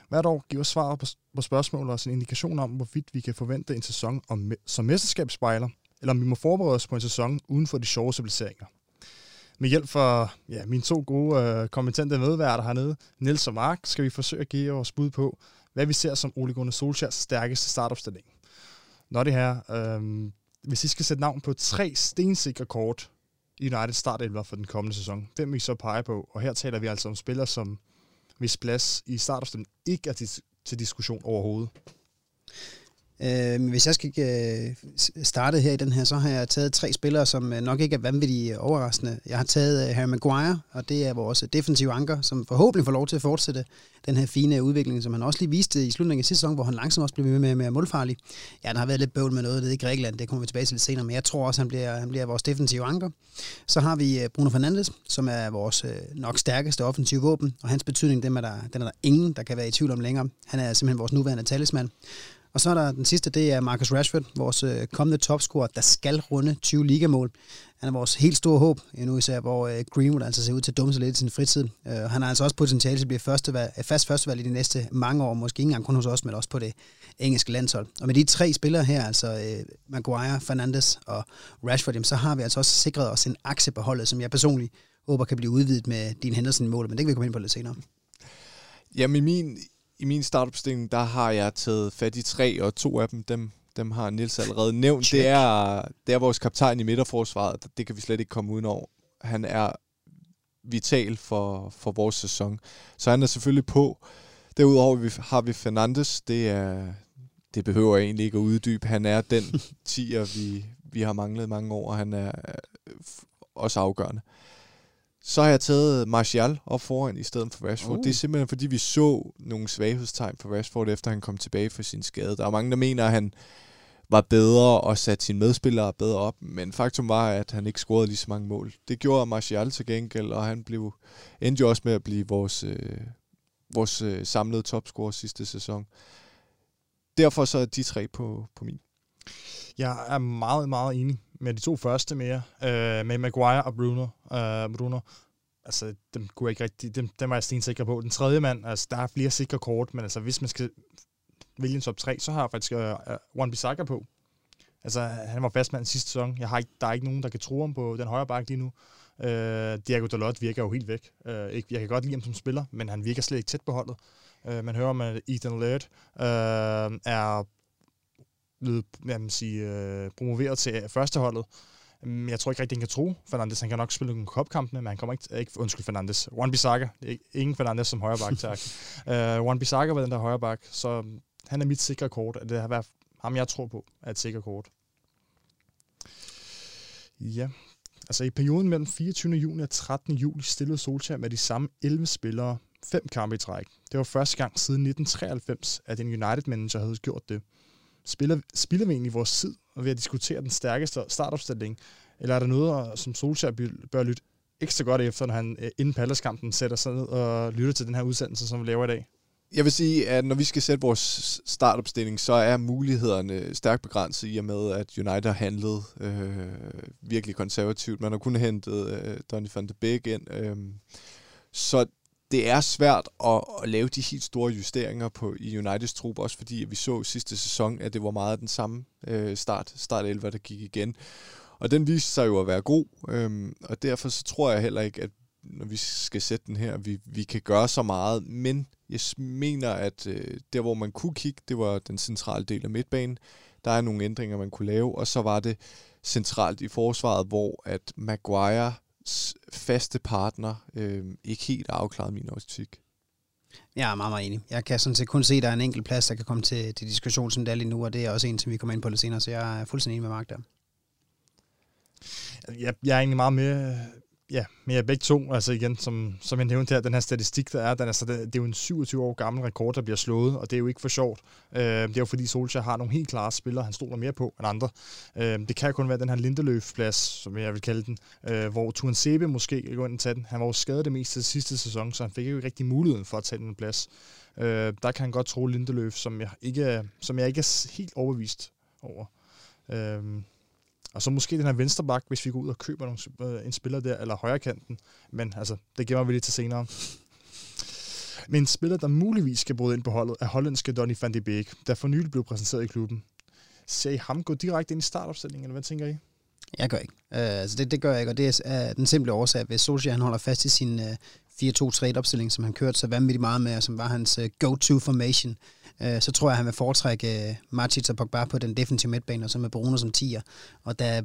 Hvert år giver svar på, på spørgsmål og en indikation om, hvorvidt vi kan forvente en sæson om, som mesterskabsspejler, eller om vi må forberede os på en sæson uden for de sjove civiliseringer. Med hjælp fra ja, mine to gode øh, kompetente medværter hernede, Niels og Mark, skal vi forsøge at give vores bud på, hvad vi ser som Ole Gunnar Solskjærs stærkeste startopstilling. Når det her, øhm, hvis I skal sætte navn på tre stensikre kort i United startelver for den kommende sæson, hvem vil I så pege på? Og her taler vi altså om spillere, som hvis plads i startopstillingen ikke er til, til diskussion overhovedet. Øh, hvis jeg skal øh, starte her i den her, så har jeg taget tre spillere, som øh, nok ikke er vanvittigt øh, overraskende. Jeg har taget øh, Harry Maguire, og det er vores øh, defensive anker, som forhåbentlig får lov til at fortsætte den her fine udvikling, som han også lige viste i slutningen af sidste sæson, hvor han langsomt også blev med med, målfarlig. Ja, der har været lidt bøvl med noget det i Grækenland, det kommer vi tilbage til lidt senere, men jeg tror også, han bliver, han bliver vores defensive anker. Så har vi Bruno Fernandes, som er vores nok stærkeste offensive våben, og hans betydning, den er, der, den er der ingen, der kan være i tvivl om længere. Han er simpelthen vores nuværende talisman. Og så er der den sidste, det er Marcus Rashford, vores øh, kommende topscorer, der skal runde 20 ligamål. Han er vores helt store håb, nu især hvor øh, Greenwood altså ser ud til at dumme sig lidt i sin fritid. Øh, han har altså også potentiale til at blive førstevalg, fast førstevalg i de næste mange år, måske ikke engang kun hos os, men også på det engelske landshold. Og med de tre spillere her, altså Maguire, Fernandes og Rashford, jamen, så har vi altså også sikret os en akse på holdet, som jeg personligt håber kan blive udvidet med din Henderson-mål, men det kan vi komme ind på lidt senere. Jamen min, i min startopstilling, der har jeg taget fat i tre, og to af dem, dem, dem har Nils allerede nævnt. Det er, det er vores kaptajn i midterforsvaret. Det kan vi slet ikke komme udenover. Han er vital for, for vores sæson. Så han er selvfølgelig på. Derudover har vi Fernandes. Det, er, det behøver jeg egentlig ikke at uddybe. Han er den tiger, vi, vi har manglet mange år, og han er også afgørende. Så har jeg taget Martial op foran i stedet for Rashford. Uh. Det er simpelthen fordi, vi så nogle svaghedstegn for Rashford, efter han kom tilbage fra sin skade. Der er mange, der mener, at han var bedre og satte sine medspillere bedre op, men faktum var, at han ikke scorede lige så mange mål. Det gjorde Martial til gengæld, og han blev, endte jo også med at blive vores, øh, vores øh, samlede topscorer sidste sæson. Derfor så er de tre på, på min. Jeg er meget, meget enig med de to første mere, øh, med Maguire og Bruno. Øh, Bruno. Altså, dem kunne jeg ikke rigtig, dem, dem var jeg stensikker på. Den tredje mand, altså, der er flere sikre kort, men altså, hvis man skal vælge en top 3, så har jeg faktisk øh, One Bissaka på. Altså, han var fastmand sidste sæson. Jeg har ikke, der er ikke nogen, der kan tro ham på den højre bakke lige nu. Øh, Diego Dalot virker jo helt væk. Øh, ikke, jeg kan godt lide ham som spiller, men han virker slet ikke tæt på holdet. Øh, man hører om, at Ethan Laird øh, er blevet jeg sige, øh, promoveret til førsteholdet. Mm, jeg tror ikke rigtig, han kan tro. Fernandes, han kan nok spille nogle kopkampene, men han kommer ikke, ikke undskyld Fernandes. Juan Bissaka, ingen Fernandes som højre bak, tak. uh, Juan Bissaka var den der højre bak, så han er mit sikre kort. Det har været ham, jeg tror på, er et sikre kort. Ja, altså i perioden mellem 24. juni og 13. juli stillede Solskjaer med de samme 11 spillere fem kampe i træk. Det var første gang siden 1993, at en United-manager havde gjort det spiller, spiller vi egentlig vores tid ved at diskutere den stærkeste startopstilling? Eller er der noget, som Solskjaer bør lytte ekstra godt efter, når han øh, inden Pallaskampen sætter sig ned og lytter til den her udsendelse, som vi laver i dag? Jeg vil sige, at når vi skal sætte vores startopstilling, så er mulighederne stærkt begrænset i og med, at United har handlet øh, virkelig konservativt. Man har kun hentet øh, Donny van de Beek ind. Øh, så det er svært at, at lave de helt store justeringer på i Uniteds trup, også fordi vi så sidste sæson, at det var meget den samme øh, start, start 11, der gik igen. Og den viste sig jo at være god, øhm, og derfor så tror jeg heller ikke, at når vi skal sætte den her, vi, vi kan gøre så meget, men jeg mener, at øh, der, hvor man kunne kigge, det var den centrale del af midtbanen. Der er nogle ændringer, man kunne lave, og så var det centralt i forsvaret, hvor at Maguire faste partner øh, ikke helt afklaret min optik. Jeg er meget, meget enig. Jeg kan sådan set kun se, at der er en enkelt plads, der kan komme til, til diskussion, som det er lige nu, og det er også en, som vi kommer ind på lidt senere, så jeg er fuldstændig enig med Mark der. Jeg, jeg er egentlig meget med, Ja, men jeg begge to, altså igen, som, som jeg nævnte her, den her statistik, der er, den, altså, det, det er jo en 27 år gammel rekord, der bliver slået, og det er jo ikke for sjovt. Øh, det er jo fordi Solskjaer har nogle helt klare spillere, han stoler mere på end andre. Øh, det kan jo kun være den her Lindeløf-plads, som jeg vil kalde den, øh, hvor Tuan Sebe måske kan gå ind og tage den. Han var jo skadet det meste af sidste sæson, så han fik jo ikke rigtig muligheden for at tage den plads. Øh, der kan han godt tro Lindeløf, som jeg ikke, som jeg ikke er helt overbevist over. Øh, og så måske den her vensterbak, hvis vi går ud og køber nogle, øh, en spiller der, eller højrekanten. Men altså, det gemmer vi lige til senere. Men en spiller, der muligvis skal bryde ind på holdet, er hollandske Donny van de Beek, der for nylig blev præsenteret i klubben. Ser I ham gå direkte ind i startopstillingen, eller hvad tænker I? Jeg gør ikke. Uh, altså det, det gør jeg ikke, og det er uh, den simple årsag, at hvis Solskjaer han holder fast i sin øh, uh, 4-2-3-opstilling, som han kørte så vanvittigt meget med, og som var hans uh, go-to formation, øh, så tror jeg, han vil foretrække øh, Matic Martins og Pogba på den defensive midtbane, og så med Bruno som tier. Og da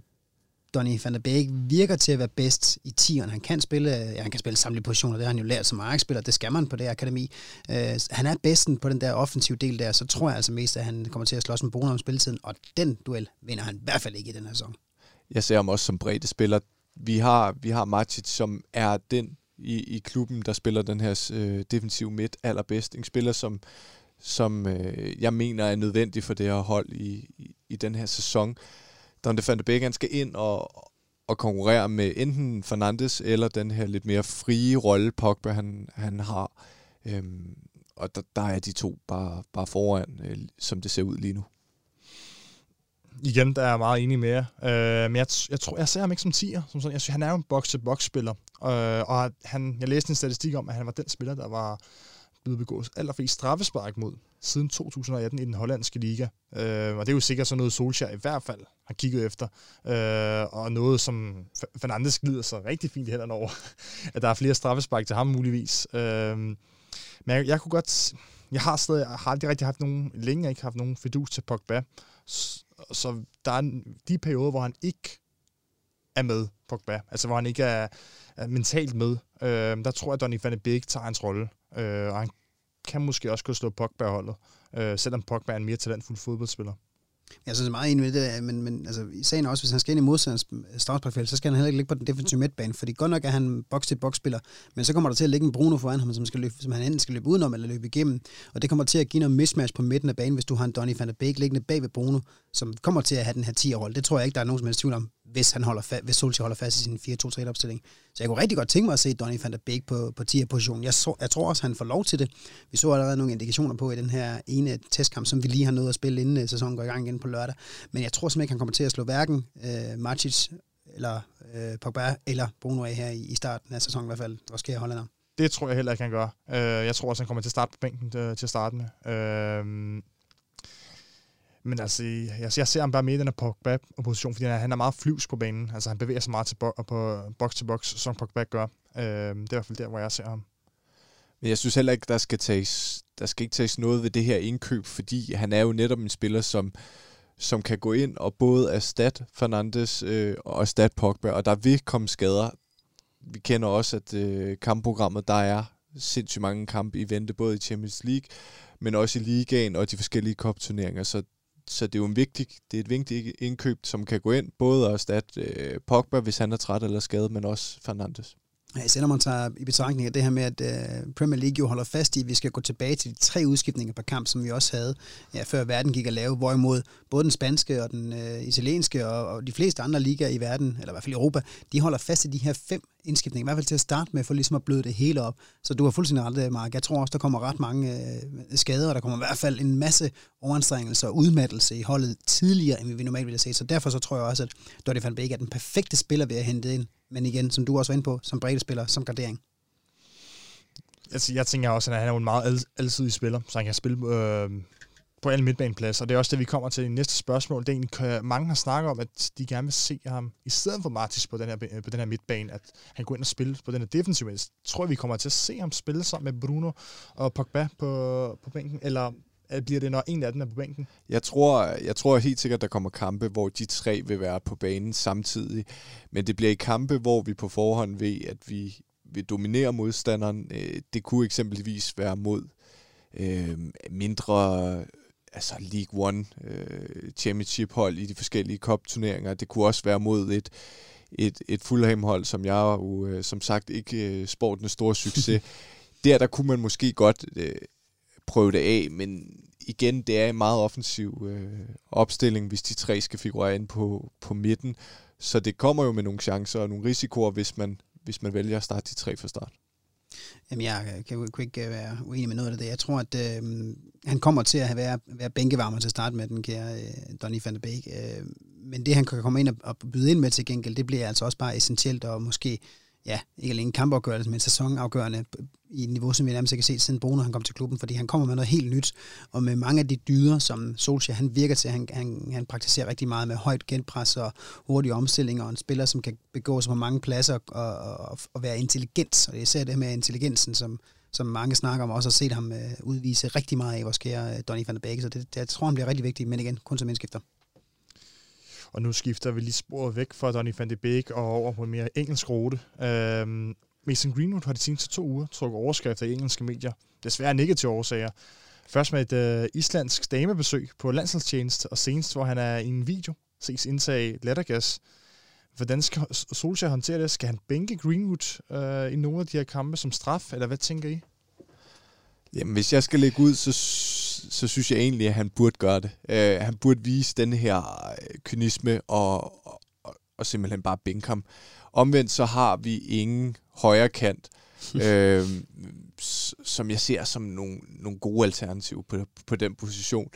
Donny van der Beek virker til at være bedst i tieren. Han kan spille, øh, ja, han kan spille samtlige positioner, det har han jo lært som Ajax-spiller, det skal man på det akademi. Uh, han er bedsten på den der offensive del der, så tror jeg altså mest, at han kommer til at slås med Bruno om spilletiden, og den duel vinder han i hvert fald ikke i den her sæson. Jeg ser ham også som bredde spiller. Vi har, vi har Matic, som er den i, i klubben, der spiller den her øh, defensiv midt allerbedst. En spiller, som, som øh, jeg mener er nødvendig for det her hold i, i, i den her sæson. Donde van de Beek, han skal ind og, og konkurrere med enten Fernandes eller den her lidt mere frie rolle, Pogba han, han har. Øhm, og der, der er de to bare, bare foran, øh, som det ser ud lige nu igen, der er jeg meget enig med jer. Øh, men jeg, jeg, tror, jeg ser ham ikke som tiger. Som sådan. Jeg synes, han er jo en box-to-box-spiller. Øh, og han, jeg læste en statistik om, at han var den spiller, der var blevet begået allerflest straffespark mod siden 2018 i den hollandske liga. Øh, og det er jo sikkert sådan noget, Solskjaer i hvert fald har kigget efter. Øh, og noget, som Fernandes glider sig rigtig fint i hænderne over, at der er flere straffespark til ham muligvis. Øh, men jeg, jeg kunne godt... Jeg har stadig jeg har aldrig rigtig haft nogen, længe ikke haft nogen fedus til Pogba så der er de perioder, hvor han ikke er med, Pogba, altså hvor han ikke er, er mentalt med, øh, der tror jeg, at Donny van de Beek tager hans rolle, øh, og han kan måske også kunne slå Pogba-holdet, øh, selvom Pogba er en mere talentfuld fodboldspiller. Jeg synes, det er meget enig med det, men, men altså, i sagen også, hvis han skal ind i modstanders strafsparkfelt, så skal han heller ikke ligge på den defensive midtbane, fordi godt nok er han box til box spiller men så kommer der til at ligge en Bruno foran ham, som, skal løbe, som han enten skal løbe udenom eller løbe igennem, og det kommer til at give noget mismatch på midten af banen, hvis du har en Donny van der Beek liggende bag ved Bruno, som kommer til at have den her 10-rolle. Det tror jeg ikke, der er nogen som helst tvivl om, hvis, han holder fa- hvis Solskjaer holder fast i sin 4-2-3-opstilling. Så jeg kunne rigtig godt tænke mig at se Donny van der Beek på, på 10'er-positionen. Jeg, så, jeg tror også, han får lov til det. Vi så allerede nogle indikationer på i den her ene testkamp, som vi lige har nået at spille, inden øh, sæsonen går i gang igen på lørdag. Men jeg tror simpelthen ikke, han kommer til at slå hverken øh, Macic eller øh, Pogba eller Bruno af her i, i starten af sæsonen i hvert fald. Hvad sker jeg? Det tror jeg heller ikke, han gør. Øh, jeg tror også, han kommer til at starte på bænken øh, til at starte med. Øh, men altså, jeg, jeg ser ham bare mere i den her Pogba-position, fordi han er meget flyvs på banen. Altså, han bevæger sig meget til bo- på box til box, som Pogba gør. Øh, det er i hvert fald der, hvor jeg ser ham. Men jeg synes heller ikke, der skal tages, der skal ikke tages noget ved det her indkøb, fordi han er jo netop en spiller, som, som kan gå ind og både erstatte Fernandes øh, og erstatte Pogba, og der vil komme skader. Vi kender også, at øh, kampprogrammet, der er sindssygt mange kampe i vente, både i Champions League, men også i ligaen og de forskellige kopturneringer, så så det er jo en vigtig, det er et vigtigt indkøb, som kan gå ind, både at erstatte øh, Pogba, hvis han er træt eller skadet, men også Fernandes. Selvom man tager i betragtning af det her med, at øh, Premier League jo holder fast i, at vi skal gå tilbage til de tre udskiftninger per kamp, som vi også havde, ja, før verden gik at lave, hvorimod både den spanske og den øh, italienske og, og de fleste andre ligaer i verden, eller i hvert fald i Europa, de holder fast i de her fem indskiftninger, i hvert fald til at starte med, for ligesom at bløde det hele op. Så du har fuldstændig ret, øh, Mark. Jeg tror også, der kommer ret mange øh, skader, og der kommer i hvert fald en masse overanstrengelse og udmattelse i holdet tidligere, end vi normalt ville se. Så derfor så tror jeg også, at Dottie van Beek er den perfekte spiller ved at hente ind men igen, som du også var inde på, som spiller, som gardering. Altså, jeg tænker også, at han er en meget alsidig spiller, så han kan spille øh, på alle midtbanepladser. Og det er også det, vi kommer til i næste spørgsmål. Det er egentlig, mange har snakket om, at de gerne vil se ham, i stedet for Martis på den her, øh, på den her midtbane, at han går ind og spiller på den her defensive. Jeg tror, vi kommer til at se ham spille sammen med Bruno og Pogba på, på bænken, eller øh, bliver det, når en af dem er på bænken? Jeg tror, jeg tror helt sikkert, der kommer kampe, hvor de tre vil være på banen samtidig. Men det bliver i kampe, hvor vi på forhånd ved, at vi vil dominere modstanderen. Øh, det kunne eksempelvis være mod øh, mindre altså League One øh, Championship hold i de forskellige cup-turneringer. Det kunne også være mod et, et, et Fulham-hold, som jeg jo øh, som sagt ikke øh, sportens store succes. der, der kunne man måske godt øh, prøve det af, men igen, det er en meget offensiv øh, opstilling, hvis de tre skal figurere ind på, på midten. Så det kommer jo med nogle chancer og nogle risikoer, hvis man, hvis man vælger at starte de tre fra start. Jamen, jeg øh, kan jo ikke øh, være uenig med noget af det. Jeg tror, at øh, han kommer til at være, være bænkevarmer til at starte med, den kære øh, Donny van de Beek. Øh, men det, han kan komme ind og, og byde ind med til gengæld, det bliver altså også bare essentielt, og måske ja, ikke alene kampafgørelse, men sæsonafgørende i et niveau, som vi nærmest ikke har set siden Bruno han kom til klubben, fordi han kommer med noget helt nyt, og med mange af de dyder, som Solskjaer han virker til, han, han, han praktiserer rigtig meget med højt genpres og hurtige omstillinger, og en spiller, som kan begå sig på mange pladser og, og, og være intelligent, og det er især det med intelligensen, som, som mange snakker om, og også har set ham øh, udvise rigtig meget af vores kære uh, Donny van der Beek, så det, det, jeg tror, han bliver rigtig vigtig, men igen, kun som indskifter. Og nu skifter vi lige sporet væk fra Donny van de Beek og over på en mere engelsk rute. Øhm, Mason Greenwood har de seneste to uger trukket overskrifter i engelske medier. Desværre negative årsager. Først med et øh, islandsk damebesøg på landsholdstjeneste, og senest, hvor han er i en video, ses indtage lattergas. Hvordan skal Solskjaer håndtere det? Skal han bænke Greenwood øh, i nogle af de her kampe som straf, eller hvad tænker I? Jamen, hvis jeg skal lægge ud, så, så synes jeg egentlig, at han burde gøre det. Uh, han burde vise den her øh, kynisme og, og, og simpelthen bare bænke ham. Omvendt så har vi ingen højre kant, øh, som jeg ser som nogle, nogle gode alternativer på, på den position.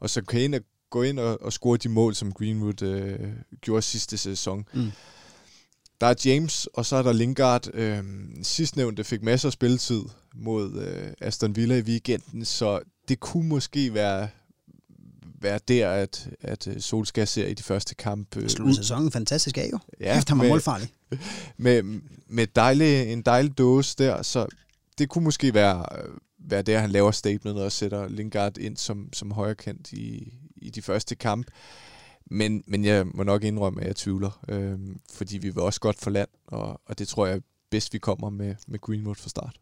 Og så kan ind gå ind og, og score de mål, som Greenwood øh, gjorde sidste sæson. Mm. Der er James, og så er der Lingard. Øh, sidstnævnte fik masser af spilletid mod øh, Aston Villa i weekenden, så det kunne måske være være der, at, at øh, Solskjaer ser i de første kamp. Øh, Slutter sæsonen fantastisk af jo, ja, efter han var målfarlig. Med, med dejlig, en dejlig dåse der, så det kunne måske være, være der, han laver statementet og sætter Lingard ind som, som højrekant i, i de første kamp. Men, men jeg må nok indrømme, at jeg tvivler, øh, fordi vi vil også godt for land, og, og det tror jeg bedst, vi kommer med, med Greenwood fra start.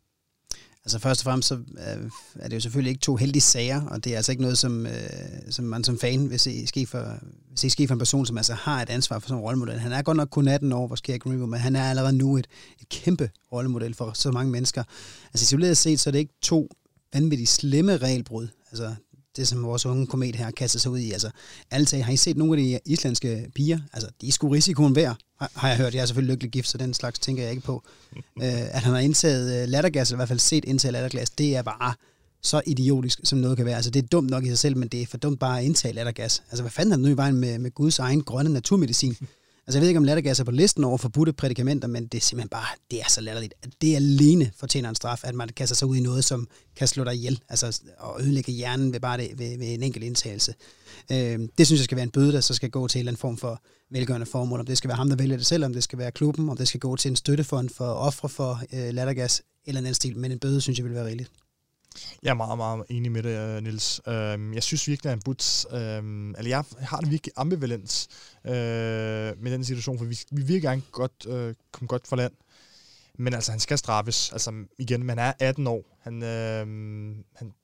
Altså først og fremmest så øh, er det jo selvfølgelig ikke to heldige sager, og det er altså ikke noget, som, øh, som man som fan vil se ske for, vil se ske for en person, som altså har et ansvar for sådan en rollemodel. Han er godt nok kun 18 år, hvor sker Greenwood, men han er allerede nu et, et kæmpe rollemodel for så mange mennesker. Altså isoleret set, så er det ikke to vanvittigt slemme regelbrud. Altså det, som vores unge komet her kaster sig ud i. Altså, alle har I set nogle af de islandske piger? Altså, de er sgu risikoen værd, har jeg hørt. Jeg er selvfølgelig lykkelig gift, så den slags tænker jeg ikke på. uh, at han har indtaget uh, lattergas, eller i hvert fald set indtage lattergas, det er bare så idiotisk, som noget kan være. Altså, det er dumt nok i sig selv, men det er for dumt bare at indtage lattergas. Altså, hvad fanden er det nu i vejen med, med Guds egen grønne naturmedicin? Altså jeg ved ikke, om lattergas er på listen over forbudte prædikamenter, men det er simpelthen bare, det er så latterligt. at Det alene fortjener en straf, at man kaster sig ud i noget, som kan slå dig ihjel, altså og ødelægge hjernen ved bare det, ved, ved en enkelt indtagelse. Øh, det synes jeg skal være en bøde, der så skal gå til en eller anden form for velgørende formål. Om det skal være ham, der vælger det selv, om det skal være klubben, om det skal gå til en støttefond for ofre for øh, lattergas, eller en anden stil, men en bøde synes jeg vil være rigeligt. Jeg er meget, meget enig med det, øh, Nils. Øhm, jeg synes virkelig, at han burde... Øhm, eller jeg har det virkelig ambivalens øh, med den situation, for vi, vi vil gerne godt øh, komme godt for land. Men altså, han skal straffes. Altså, igen, man er 18 år. Han, øh, han,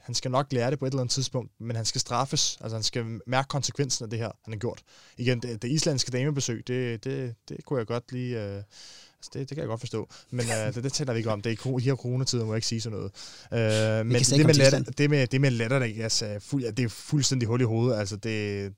han skal nok lære det på et eller andet tidspunkt, men han skal straffes. Altså, han skal mærke konsekvensen af det her, han har gjort. Igen, det, det islandske damebesøg, det, det, det kunne jeg godt lige... Øh, Altså, det, det kan jeg godt forstå. Men uh, det, det taler vi ikke om. Det er i her coronatider, må jeg ikke sige sådan noget. Uh, men det med, latter, det, med, det med latter, altså, fuld, ja, det er fuldstændig hul i hovedet. Altså, det,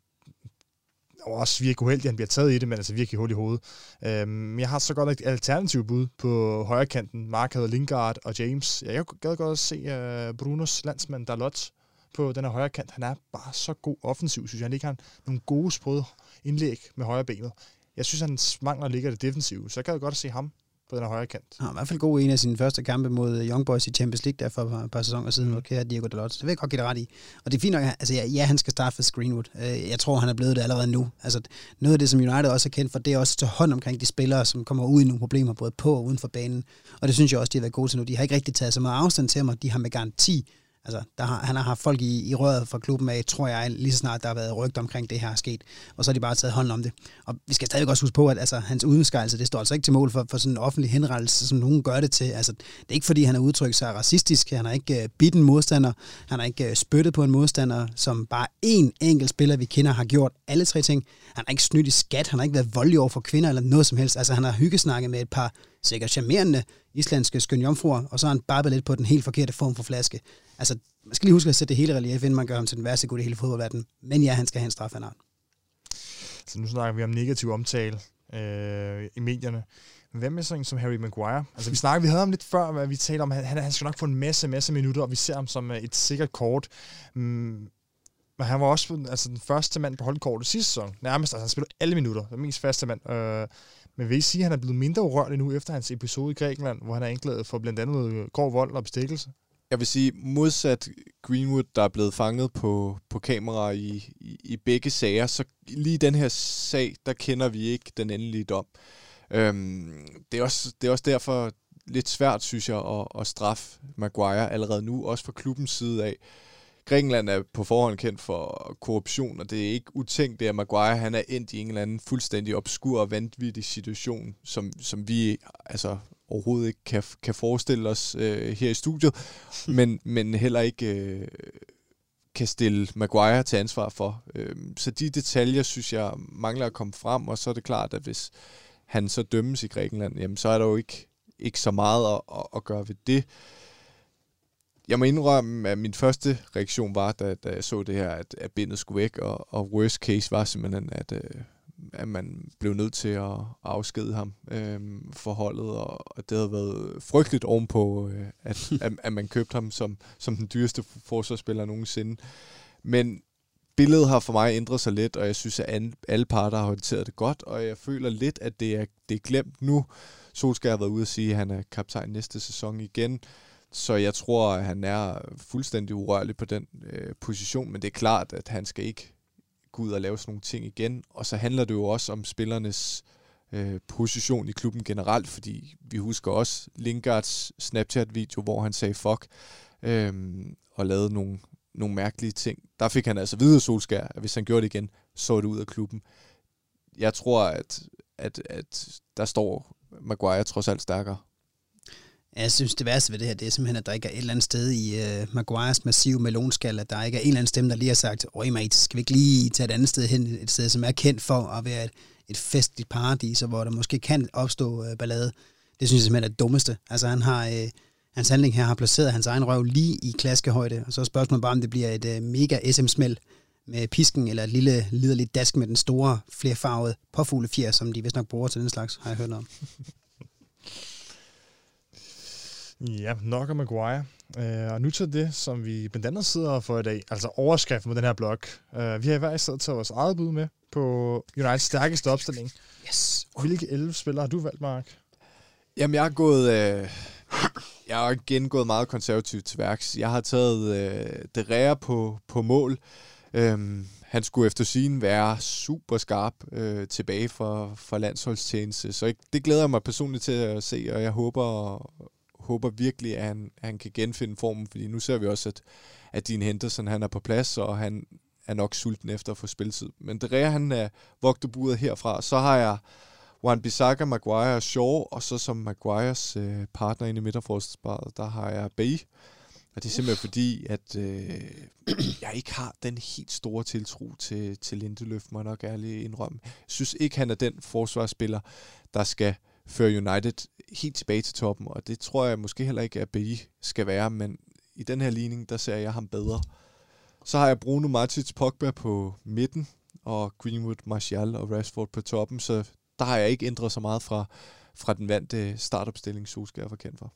og også virkelig uheldig, at han bliver taget i det, men altså virkelig hul i hovedet. Øhm, jeg har så godt et alternativ bud på højre kanten. Mark havde Lingard og James. Jeg gad godt at se uh, Brunos landsmand Dalot på den her højre kant. Han er bare så god offensiv, synes jeg. Han ikke har nogle gode sprøde indlæg med højre benet. Jeg synes, han mangler ligger det defensive, så jeg gad godt se ham på den højre kant. Han har i hvert fald god en af sine første kampe mod Young Boys i Champions League der for et par sæsoner siden, mm. hvor kære Diego Dalot. Det vil jeg godt give det ret i. Og det er fint nok, altså ja, ja han skal starte for Greenwood. Øh, jeg tror, han er blevet det allerede nu. Altså, noget af det, som United også er kendt for, det er også at tage hånd omkring de spillere, som kommer ud i nogle problemer, både på og uden for banen. Og det synes jeg også, de har været gode til nu. De har ikke rigtig taget så meget afstand til mig. De har med garanti Altså, der har, han har haft folk i, i røret fra klubben af, tror jeg, lige så snart der har været rygt omkring det her er sket. Og så har de bare taget hånd om det. Og vi skal stadig også huske på, at altså, hans udskejelse, det står altså ikke til mål for, for sådan en offentlig henrettelse, som nogen gør det til. Altså, det er ikke fordi, han har udtrykt sig racistisk. Han har ikke uh, bidt en modstander. Han har ikke uh, spyttet på en modstander, som bare én enkelt spiller, vi kender, har gjort alle tre ting. Han har ikke snydt i skat. Han har ikke været voldelig over for kvinder eller noget som helst. Altså, han har hyggesnakket med et par sikkert charmerende islandske skønjomfruer, og så har han bare lidt på den helt forkerte form for flaske. Altså, man skal lige huske at sætte det hele relief, inden man gør ham til den værste gode i hele fodboldverdenen. Men ja, han skal have en straf han har. Så nu snakker vi om negativ omtale øh, i medierne. Hvad med sådan som Harry Maguire? Altså, vi snakker, vi havde ham lidt før, hvad vi talte om, han, han skal nok få en masse, masse minutter, og vi ser ham som øh, et sikkert kort. Mm, men han var også altså, den første mand på holdkortet sidste sæson. Nærmest, altså han spillede alle minutter. Den mest faste mand. Øh, men vil I sige, at han er blevet mindre urørlig nu efter hans episode i Grækenland, hvor han er anklaget for blandt andet grov vold og bestikkelse? Jeg vil sige, modsat Greenwood, der er blevet fanget på, på kamera i, i, i begge sager, så lige den her sag, der kender vi ikke den endelige dom. Øhm, det, er også, det er også derfor lidt svært, synes jeg, at, at straffe Maguire allerede nu, også fra klubbens side af. Grækenland er på forhånd kendt for korruption, og det er ikke utænkt, at Maguire han er endt i en eller anden fuldstændig obskur og vanvittig situation, som, som vi altså, overhovedet ikke kan, kan forestille os øh, her i studiet, men, men heller ikke øh, kan stille Maguire til ansvar for. Øh, så de detaljer, synes jeg, mangler at komme frem, og så er det klart, at hvis han så dømmes i Grækenland, jamen, så er der jo ikke, ikke så meget at, at, at gøre ved det. Jeg må indrømme, at min første reaktion var, da, da jeg så det her, at, at bindet skulle væk, og, og worst case var simpelthen, at, øh, at man blev nødt til at afskede ham øh, for holdet, og, og det havde været frygteligt ovenpå, øh, at, at, at man købte ham som, som den dyreste forsvarsspiller nogensinde. Men billedet har for mig ændret sig lidt, og jeg synes, at alle parter har håndteret det godt, og jeg føler lidt, at det er, det er glemt nu. Solskjaer har været ude at sige, at han er kaptajn næste sæson igen. Så jeg tror, at han er fuldstændig urørlig på den øh, position, men det er klart, at han skal ikke gå ud og lave sådan nogle ting igen. Og så handler det jo også om spillernes øh, position i klubben generelt, fordi vi husker også Lingards Snapchat-video, hvor han sagde fuck, øh, og lavede nogle, nogle mærkelige ting. Der fik han altså videre Solskær, at hvis han gjorde det igen, så det ud af klubben. Jeg tror, at, at, at der står Maguire trods alt stærkere. Jeg synes, det værste ved det her, det er simpelthen, at der ikke er et eller andet sted i uh, Maguires massive melonskal, at der ikke er en eller anden stemme, der lige har sagt, oj mate, skal vi ikke lige tage et andet sted hen, et sted, som er kendt for at være et, et festligt paradis, og hvor der måske kan opstå uh, ballade. Det synes jeg simpelthen er det dummeste. Altså han har, uh, hans handling her har placeret hans egen røv lige i klaskehøjde, og så er spørgsmålet bare, om det bliver et uh, mega SM-smæld med pisken, eller et lille liderligt dask med den store flerfarvede påfuglefjer, som de vist nok bruger til den slags, har jeg hørt om. Ja, nok om Maguire. Uh, og nu til det, som vi blandt andet sidder for i dag, altså overskriften på den her blog. Uh, vi har i hver især taget vores eget bud med på Uniteds stærkeste opstilling. Yes. Hvilke 11 spillere har du valgt, Mark? Jamen, jeg har gået... Øh, jeg har igen gået meget konservativt til værks. Jeg har taget øh, rære på, på mål. Øhm, han skulle efter sin være super skarp øh, tilbage for, for landsholdstjeneste, så ikke, det glæder jeg mig personligt til at se, og jeg håber håber virkelig, at han, han kan genfinde formen, fordi nu ser vi også, at, at Dean Henderson han er på plads, og han er nok sulten efter at få spilletid. Men det er han er vogtet buret herfra. Så har jeg Juan Bissaka, Maguire og Shaw, og så som Maguires øh, partner inde i midterforsvaret, der har jeg Bay. Og det er simpelthen fordi, at øh, jeg ikke har den helt store tiltro til, til Lindeløf, må jeg nok ærligt indrømme. Jeg synes ikke, han er den forsvarsspiller, der skal føre United helt tilbage til toppen, og det tror jeg måske heller ikke, at BI skal være, men i den her ligning, der ser jeg ham bedre. Så har jeg Bruno Martins Pogba på midten, og Greenwood, Martial og Rashford på toppen, så der har jeg ikke ændret så meget fra, fra den vante startopstilling, Solskjaer var kendt for.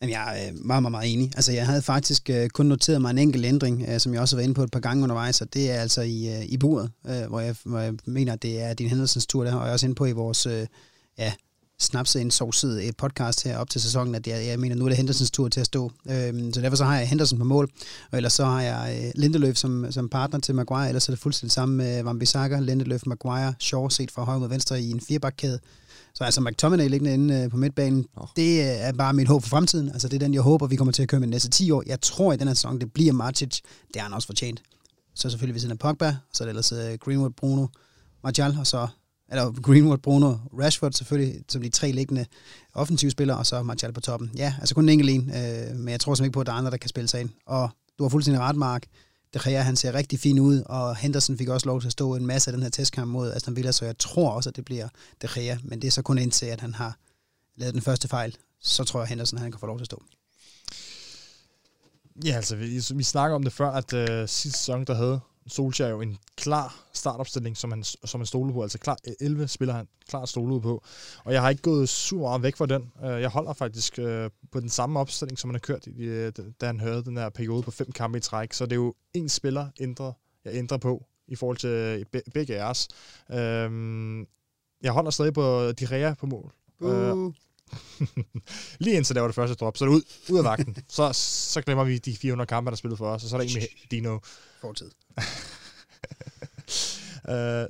Jamen, jeg er øh, meget, meget, meget enig. Altså, jeg havde faktisk øh, kun noteret mig en enkelt ændring, øh, som jeg også har været inde på et par gange undervejs, og det er altså i, øh, i buret, øh, hvor, jeg, hvor jeg mener, at det er din Hendersons tur, der har jeg også inde på i vores øh, ja, snapset en sovsid et podcast her op til sæsonen, at jeg, jeg mener, nu er det Hendersons tur til at stå. Øhm, så derfor så har jeg Henderson på mål, og ellers så har jeg øh, Lindeløf som, som partner til Maguire, ellers er det fuldstændig samme med Van Bissaka, Lindeløf, Maguire, Shaw set fra højre mod venstre i en firebakkæde. Så altså McTominay liggende inde øh, på midtbanen, oh. det er bare mit håb for fremtiden. Altså det er den, jeg håber, vi kommer til at køre med de næste 10 år. Jeg tror i den her sæson, det bliver Martic. Det har han også fortjent. Så selvfølgelig ved siden af Pogba, så er det ellers Greenwood, Bruno, Martial, og så eller Greenwood, Bruno, Rashford selvfølgelig, som de tre liggende offensive spillere, og så Martial på toppen. Ja, altså kun en enkelt en, øh, men jeg tror simpelthen ikke på, at der er andre, der kan spille sig ind. Og du har fuldstændig ret, Mark. De Gea, han ser rigtig fin ud, og Henderson fik også lov til at stå en masse af den her testkamp mod Aston Villa, så jeg tror også, at det bliver De Gea, men det er så kun indtil, at han har lavet den første fejl. Så tror jeg, Henderson han kan få lov til at stå. Ja, altså, vi, vi snakker om det før, at øh, sidste sæson, der havde Solskjaer jo en klar startopstilling, som han, som han stolede på. Altså klar 11 spiller han klar stolede på. Og jeg har ikke gået super meget væk fra den. Øh, jeg holder faktisk øh, på den samme opstilling, som han har kørt, i, da han havde den her periode på fem kampe i træk. Så det er jo en spiller, ændrer, jeg ændrer på i forhold til begge af os. Øhm, jeg holder stadig på Direa på mål. Uh. Lige indtil der var det første drop, så er det ud, ud af vagten. så, så glemmer vi de 400 kampe, der spillet for os, og så er der en med Dino. Fortid. uh,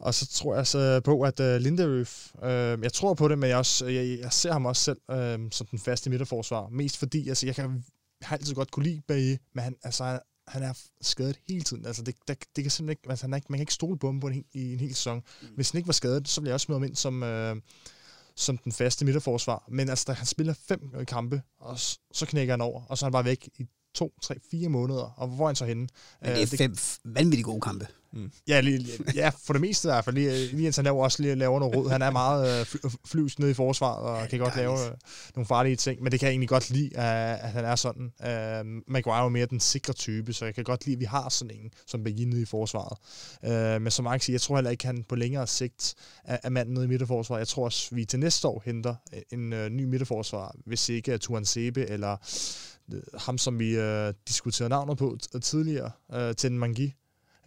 og så tror jeg så på, at uh, Lindeløf, uh, jeg tror på det, men jeg, også, jeg, jeg ser ham også selv uh, som den faste midterforsvar. Mest fordi, altså, jeg kan har altid godt kunne lide bag, men han, altså, han er skadet hele tiden. Altså, det, det, det kan simpelthen ikke, altså, han er ikke, man kan ikke stole på ham på en, i en hel sæson. Hvis han ikke var skadet, så ville jeg også smide ham ind som, uh, som den faste midterforsvar. Men altså, han spiller fem kampe, og så knækker han over, og så er han bare væk i to, tre, fire måneder. Og hvor er han så henne? Men det er fem vanvittigt gode kampe. Mm. Ja, lige, ja, for det meste i hvert fald. Lige, lige han laver også lige laver noget råd. Han er meget øh, flys nede i forsvaret, og kan godt lave øh, nogle farlige ting. Men det kan jeg egentlig godt lide, øh, at han er sådan. Uh, Maguire er mere den sikre type, så jeg kan godt lide, at vi har sådan en, som Begin nede i forsvaret. Uh, men som Mark siger, jeg tror heller ikke, han på længere sigt er, er manden nede i midterforsvaret. Jeg tror også, vi til næste år henter en uh, ny midterforsvar, hvis ikke Tuan Sebe eller ham, som vi uh, diskuterede navnet på tidligere, uh, Ten Mangi,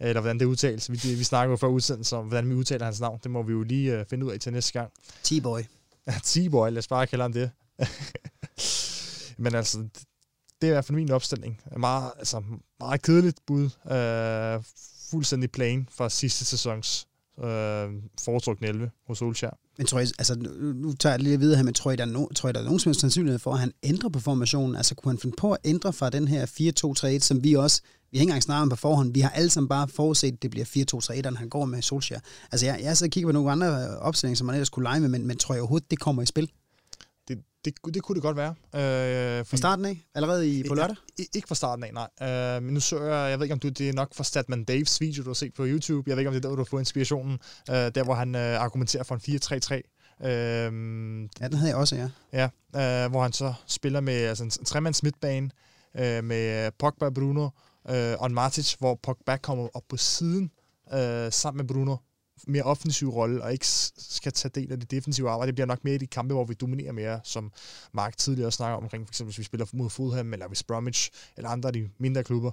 eller hvordan det udtales. Vi, vi snakker jo før udsendelsen om, hvordan vi udtaler hans navn. Det må vi jo lige uh, finde ud af til næste gang. T-boy. Ja, T-boy, lad os bare kalde ham det. Men altså, det er i hvert fald min opstilling. Meget, altså, meget kedeligt bud. Uh, fuldstændig plain fra sidste sæsons øh, foretrukne 11 hos Solskjaer. Men tror I, altså, nu, nu tager jeg lige videre her, men tror I, der er, no, tror I, der er nogen som helst sandsynlighed for, at han ændrer på formationen? Altså, kunne han finde på at ændre fra den her 4-2-3-1, som vi også, vi har ikke engang snakket om på forhånd, vi har alle sammen bare forudset, at det bliver 4-2-3-1, han går med Solskjaer. Altså, jeg, jeg så kigger på nogle andre opstillinger, som man ellers kunne lege med, men, men tror jeg overhovedet, det kommer i spil? Det, det kunne det godt være. Øh, fra starten af? Allerede i, på lørdag? Ja, ikke fra starten af, nej. Øh, men nu så jeg, jeg ved ikke om du, det er nok fra Statman Daves video, du har set på YouTube. Jeg ved ikke om det er der, du har fået inspirationen. Øh, der, hvor han øh, argumenterer for en 4-3-3. Øh, ja, den havde jeg også, ja. Ja, øh, hvor han så spiller med altså en, en tremands midtbane øh, med Pogba, Bruno øh, og en Matic, hvor Pogba kommer op på siden øh, sammen med Bruno mere offensiv rolle, og ikke skal tage del af det defensive arbejde. Det bliver nok mere i de kampe, hvor vi dominerer mere, som Mark tidligere snakker om, omkring, for eksempel hvis vi spiller mod Fulham, eller hvis Bromwich, eller andre af de mindre klubber.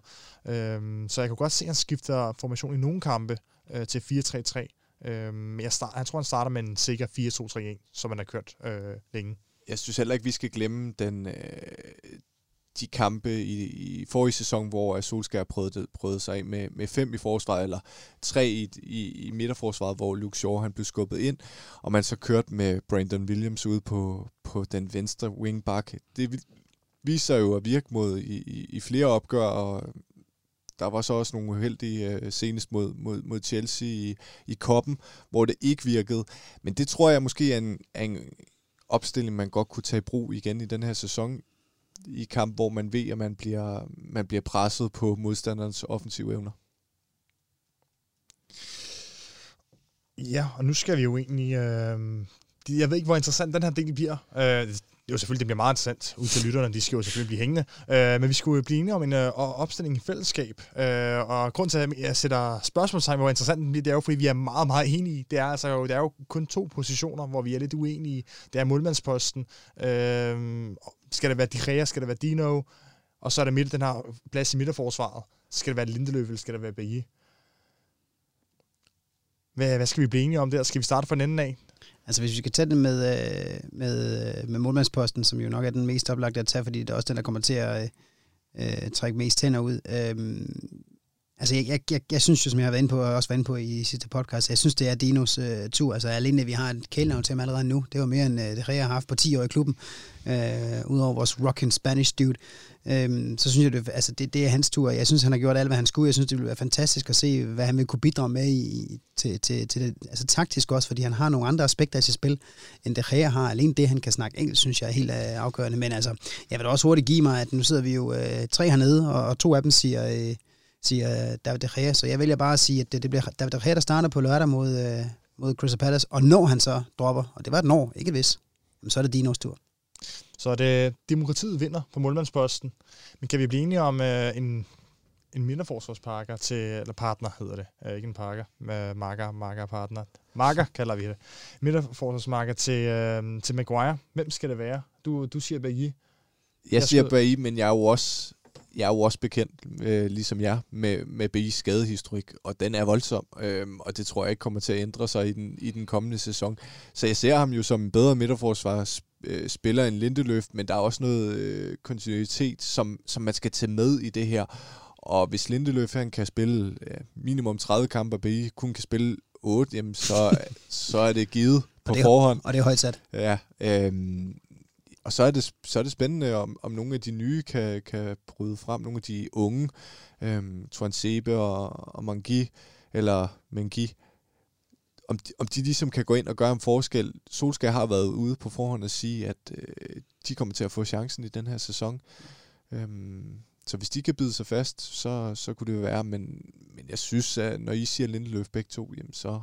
Øhm, så jeg kan godt se, at han skifter formation i nogle kampe øh, til 4-3-3. Øhm, men jeg, start, jeg tror, han starter med en sikker 4-2-3-1, som han har kørt øh, længe. Jeg synes heller ikke, vi skal glemme den, øh, de kampe i, i forrige sæson, hvor Solskjaer prøvede, prøvede sig med, med fem i forsvaret, eller tre i, i, i midterforsvaret, hvor Luke Shaw han blev skubbet ind, og man så kørte med Brandon Williams ude på, på den venstre wingback. Det viser jo at virke mod i, i, i flere opgør, og der var så også nogle uheldige uh, senest mod, mod, mod Chelsea i, i koppen, hvor det ikke virkede. Men det tror jeg måske er en, er en opstilling, man godt kunne tage i brug igen i den her sæson i kamp, hvor man ved, at man bliver, man bliver presset på modstanderens offensive evner. Ja, og nu skal vi jo egentlig øh, jeg ved ikke, hvor interessant den her del bliver. Øh, det er jo selvfølgelig, det bliver meget interessant ud til lytterne, de skal jo selvfølgelig blive hængende. Øh, men vi skulle jo blive enige om en øh, opstilling i fællesskab. Øh, og grund til, at jeg sætter spørgsmålstegn, hvor interessant den bliver, det er jo, fordi vi er meget, meget enige. Det er, altså, jo, det er jo kun to positioner, hvor vi er lidt uenige. Det er målmandsposten. Øh, skal det være Dihrea, skal det være Dino? Og så er der midt, den her plads i midterforsvaret. Skal det være Lindeløf, eller skal det være Bailly? Hvad, hvad skal vi blive enige om der? Skal vi starte fra den enden af? Altså hvis vi skal tage den med, øh, med, øh, med målmandsposten, som jo nok er den mest oplagte at tage, fordi det er også den, der kommer til at øh, øh trække mest tænder ud. Øh, altså jeg, jeg, jeg, jeg synes jo, som jeg har været inde på, og også været inde på i sidste podcast, jeg synes, det er Dinos øh, tur. Altså alene, vi har et kælenavn til ham allerede nu, det var mere end øh, det jeg har haft på 10 år i klubben, øh, udover vores rockin' Spanish dude. Øh, så synes jeg, det, altså det, det er hans tur. Jeg synes, han har gjort alt, hvad han skulle. Jeg synes, det ville være fantastisk at se, hvad han vil kunne bidrage med i, til, til, til det. Altså taktisk også, fordi han har nogle andre aspekter i sit spil, end det Rea har. Alene det, han kan snakke engelsk, synes jeg er helt øh, afgørende. Men altså, jeg vil da også hurtigt give mig, at nu sidder vi jo øh, tre hernede, og, og to af dem siger, Øh, siger David De Gea. Så jeg vælger bare at sige, at det, det bliver David De Gea, der starter på lørdag mod, uh, mod Crystal Palace. Og når han så dropper, og det var et når, ikke et vis, så er det Dinos tur. Så det, demokratiet vinder på målmandsposten. Men kan vi blive enige om uh, en, en midterforsvarsparker til, eller partner hedder det, ikke en parker, med marker, marker partner. Marker kalder vi det. Midterforsvarsmarker til, uh, til Maguire. Hvem skal det være? Du, du siger Bailly. Jeg, jeg siger Bailly, men jeg er jo også jeg er jo også bekendt, øh, ligesom jeg, med, med B's skadehistorik, og den er voldsom, øh, og det tror jeg ikke kommer til at ændre sig i den, i den kommende sæson. Så jeg ser ham jo som en bedre midterforsvar øh, spiller end Lindeløf, men der er også noget øh, kontinuitet, som, som man skal tage med i det her. Og hvis Lindeløf han kan spille ja, minimum 30 kampe, og B kun kan spille 8, jamen så, så er det givet på og det forhånd. Og det er højt sat. Ja, øh, og så er det, så er det spændende, om, om nogle af de nye kan, kan bryde frem. Nogle af de unge, øhm, Tuan Sebe og, og Mangi, eller Mengi, om de, om de ligesom kan gå ind og gøre en forskel. Solskjaer har været ude på forhånd og sige, at øh, de kommer til at få chancen i den her sæson. Øhm, så hvis de kan bide sig fast, så, så kunne det jo være. Men, men jeg synes, at når I siger Lindeløf begge to, jamen så,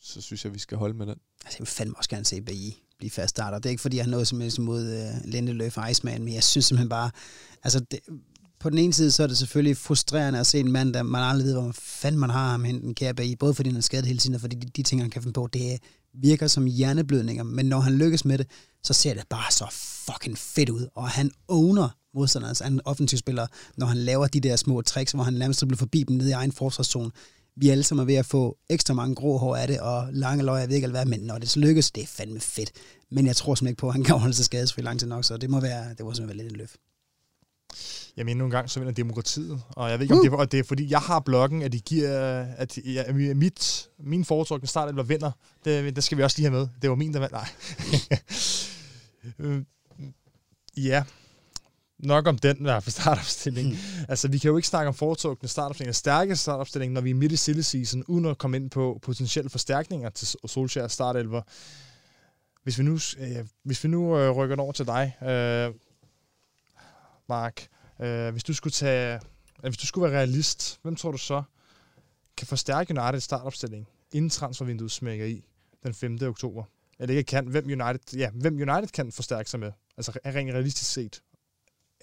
så synes jeg, at vi skal holde med den. Altså, jeg vil fandme også gerne se BI blive fast starter. Det er ikke, fordi jeg har noget som helst mod uh, øh, Lindeløf og Iceman, men jeg synes simpelthen bare, altså det, på den ene side, så er det selvfølgelig frustrerende at se en mand, der man aldrig ved, hvor fanden man har ham henten kære i, både fordi han er skadet hele tiden, og fordi de, de ting, han kan finde på, det virker som hjerneblødninger, men når han lykkes med det, så ser det bare så fucking fedt ud, og han owner modstanderens altså offensivspillere, når han laver de der små tricks, hvor han nærmest bliver forbi dem nede i egen forsvarszone vi alle sammen er ved at få ekstra mange grå hår af det, og lange løg, jeg ved ikke hvad, men når det så lykkes, det er fandme fedt. Men jeg tror simpelthen ikke på, at han kan holde sig skadesfri lang tid nok, så det må være, det må simpelthen være lidt en løft. Jeg mener nogle gange, så vinder demokratiet. Og jeg ved ikke, om uh. det, er, det er, fordi jeg har bloggen, at de giver, at ja, mit, min foretrukne start, eller vinder. Det, det, skal vi også lige have med. Det var min, der vandt. Nej. Øh, ja, nok om den der for startopstilling. Mm. Altså, vi kan jo ikke snakke om foretrukne startopstilling, stærke startopstilling, når vi er midt i silly season, uden at komme ind på potentielle forstærkninger til Solskjaer startelver. Hvis vi nu, øh, hvis vi nu øh, rykker over til dig, øh, Mark, øh, hvis du skulle tage, øh, hvis du skulle være realist, hvem tror du så kan forstærke United startopstilling, inden transfervinduet smækker i den 5. oktober? Eller ikke kan, hvem United, ja, hvem United kan forstærke sig med? Altså rent realistisk set.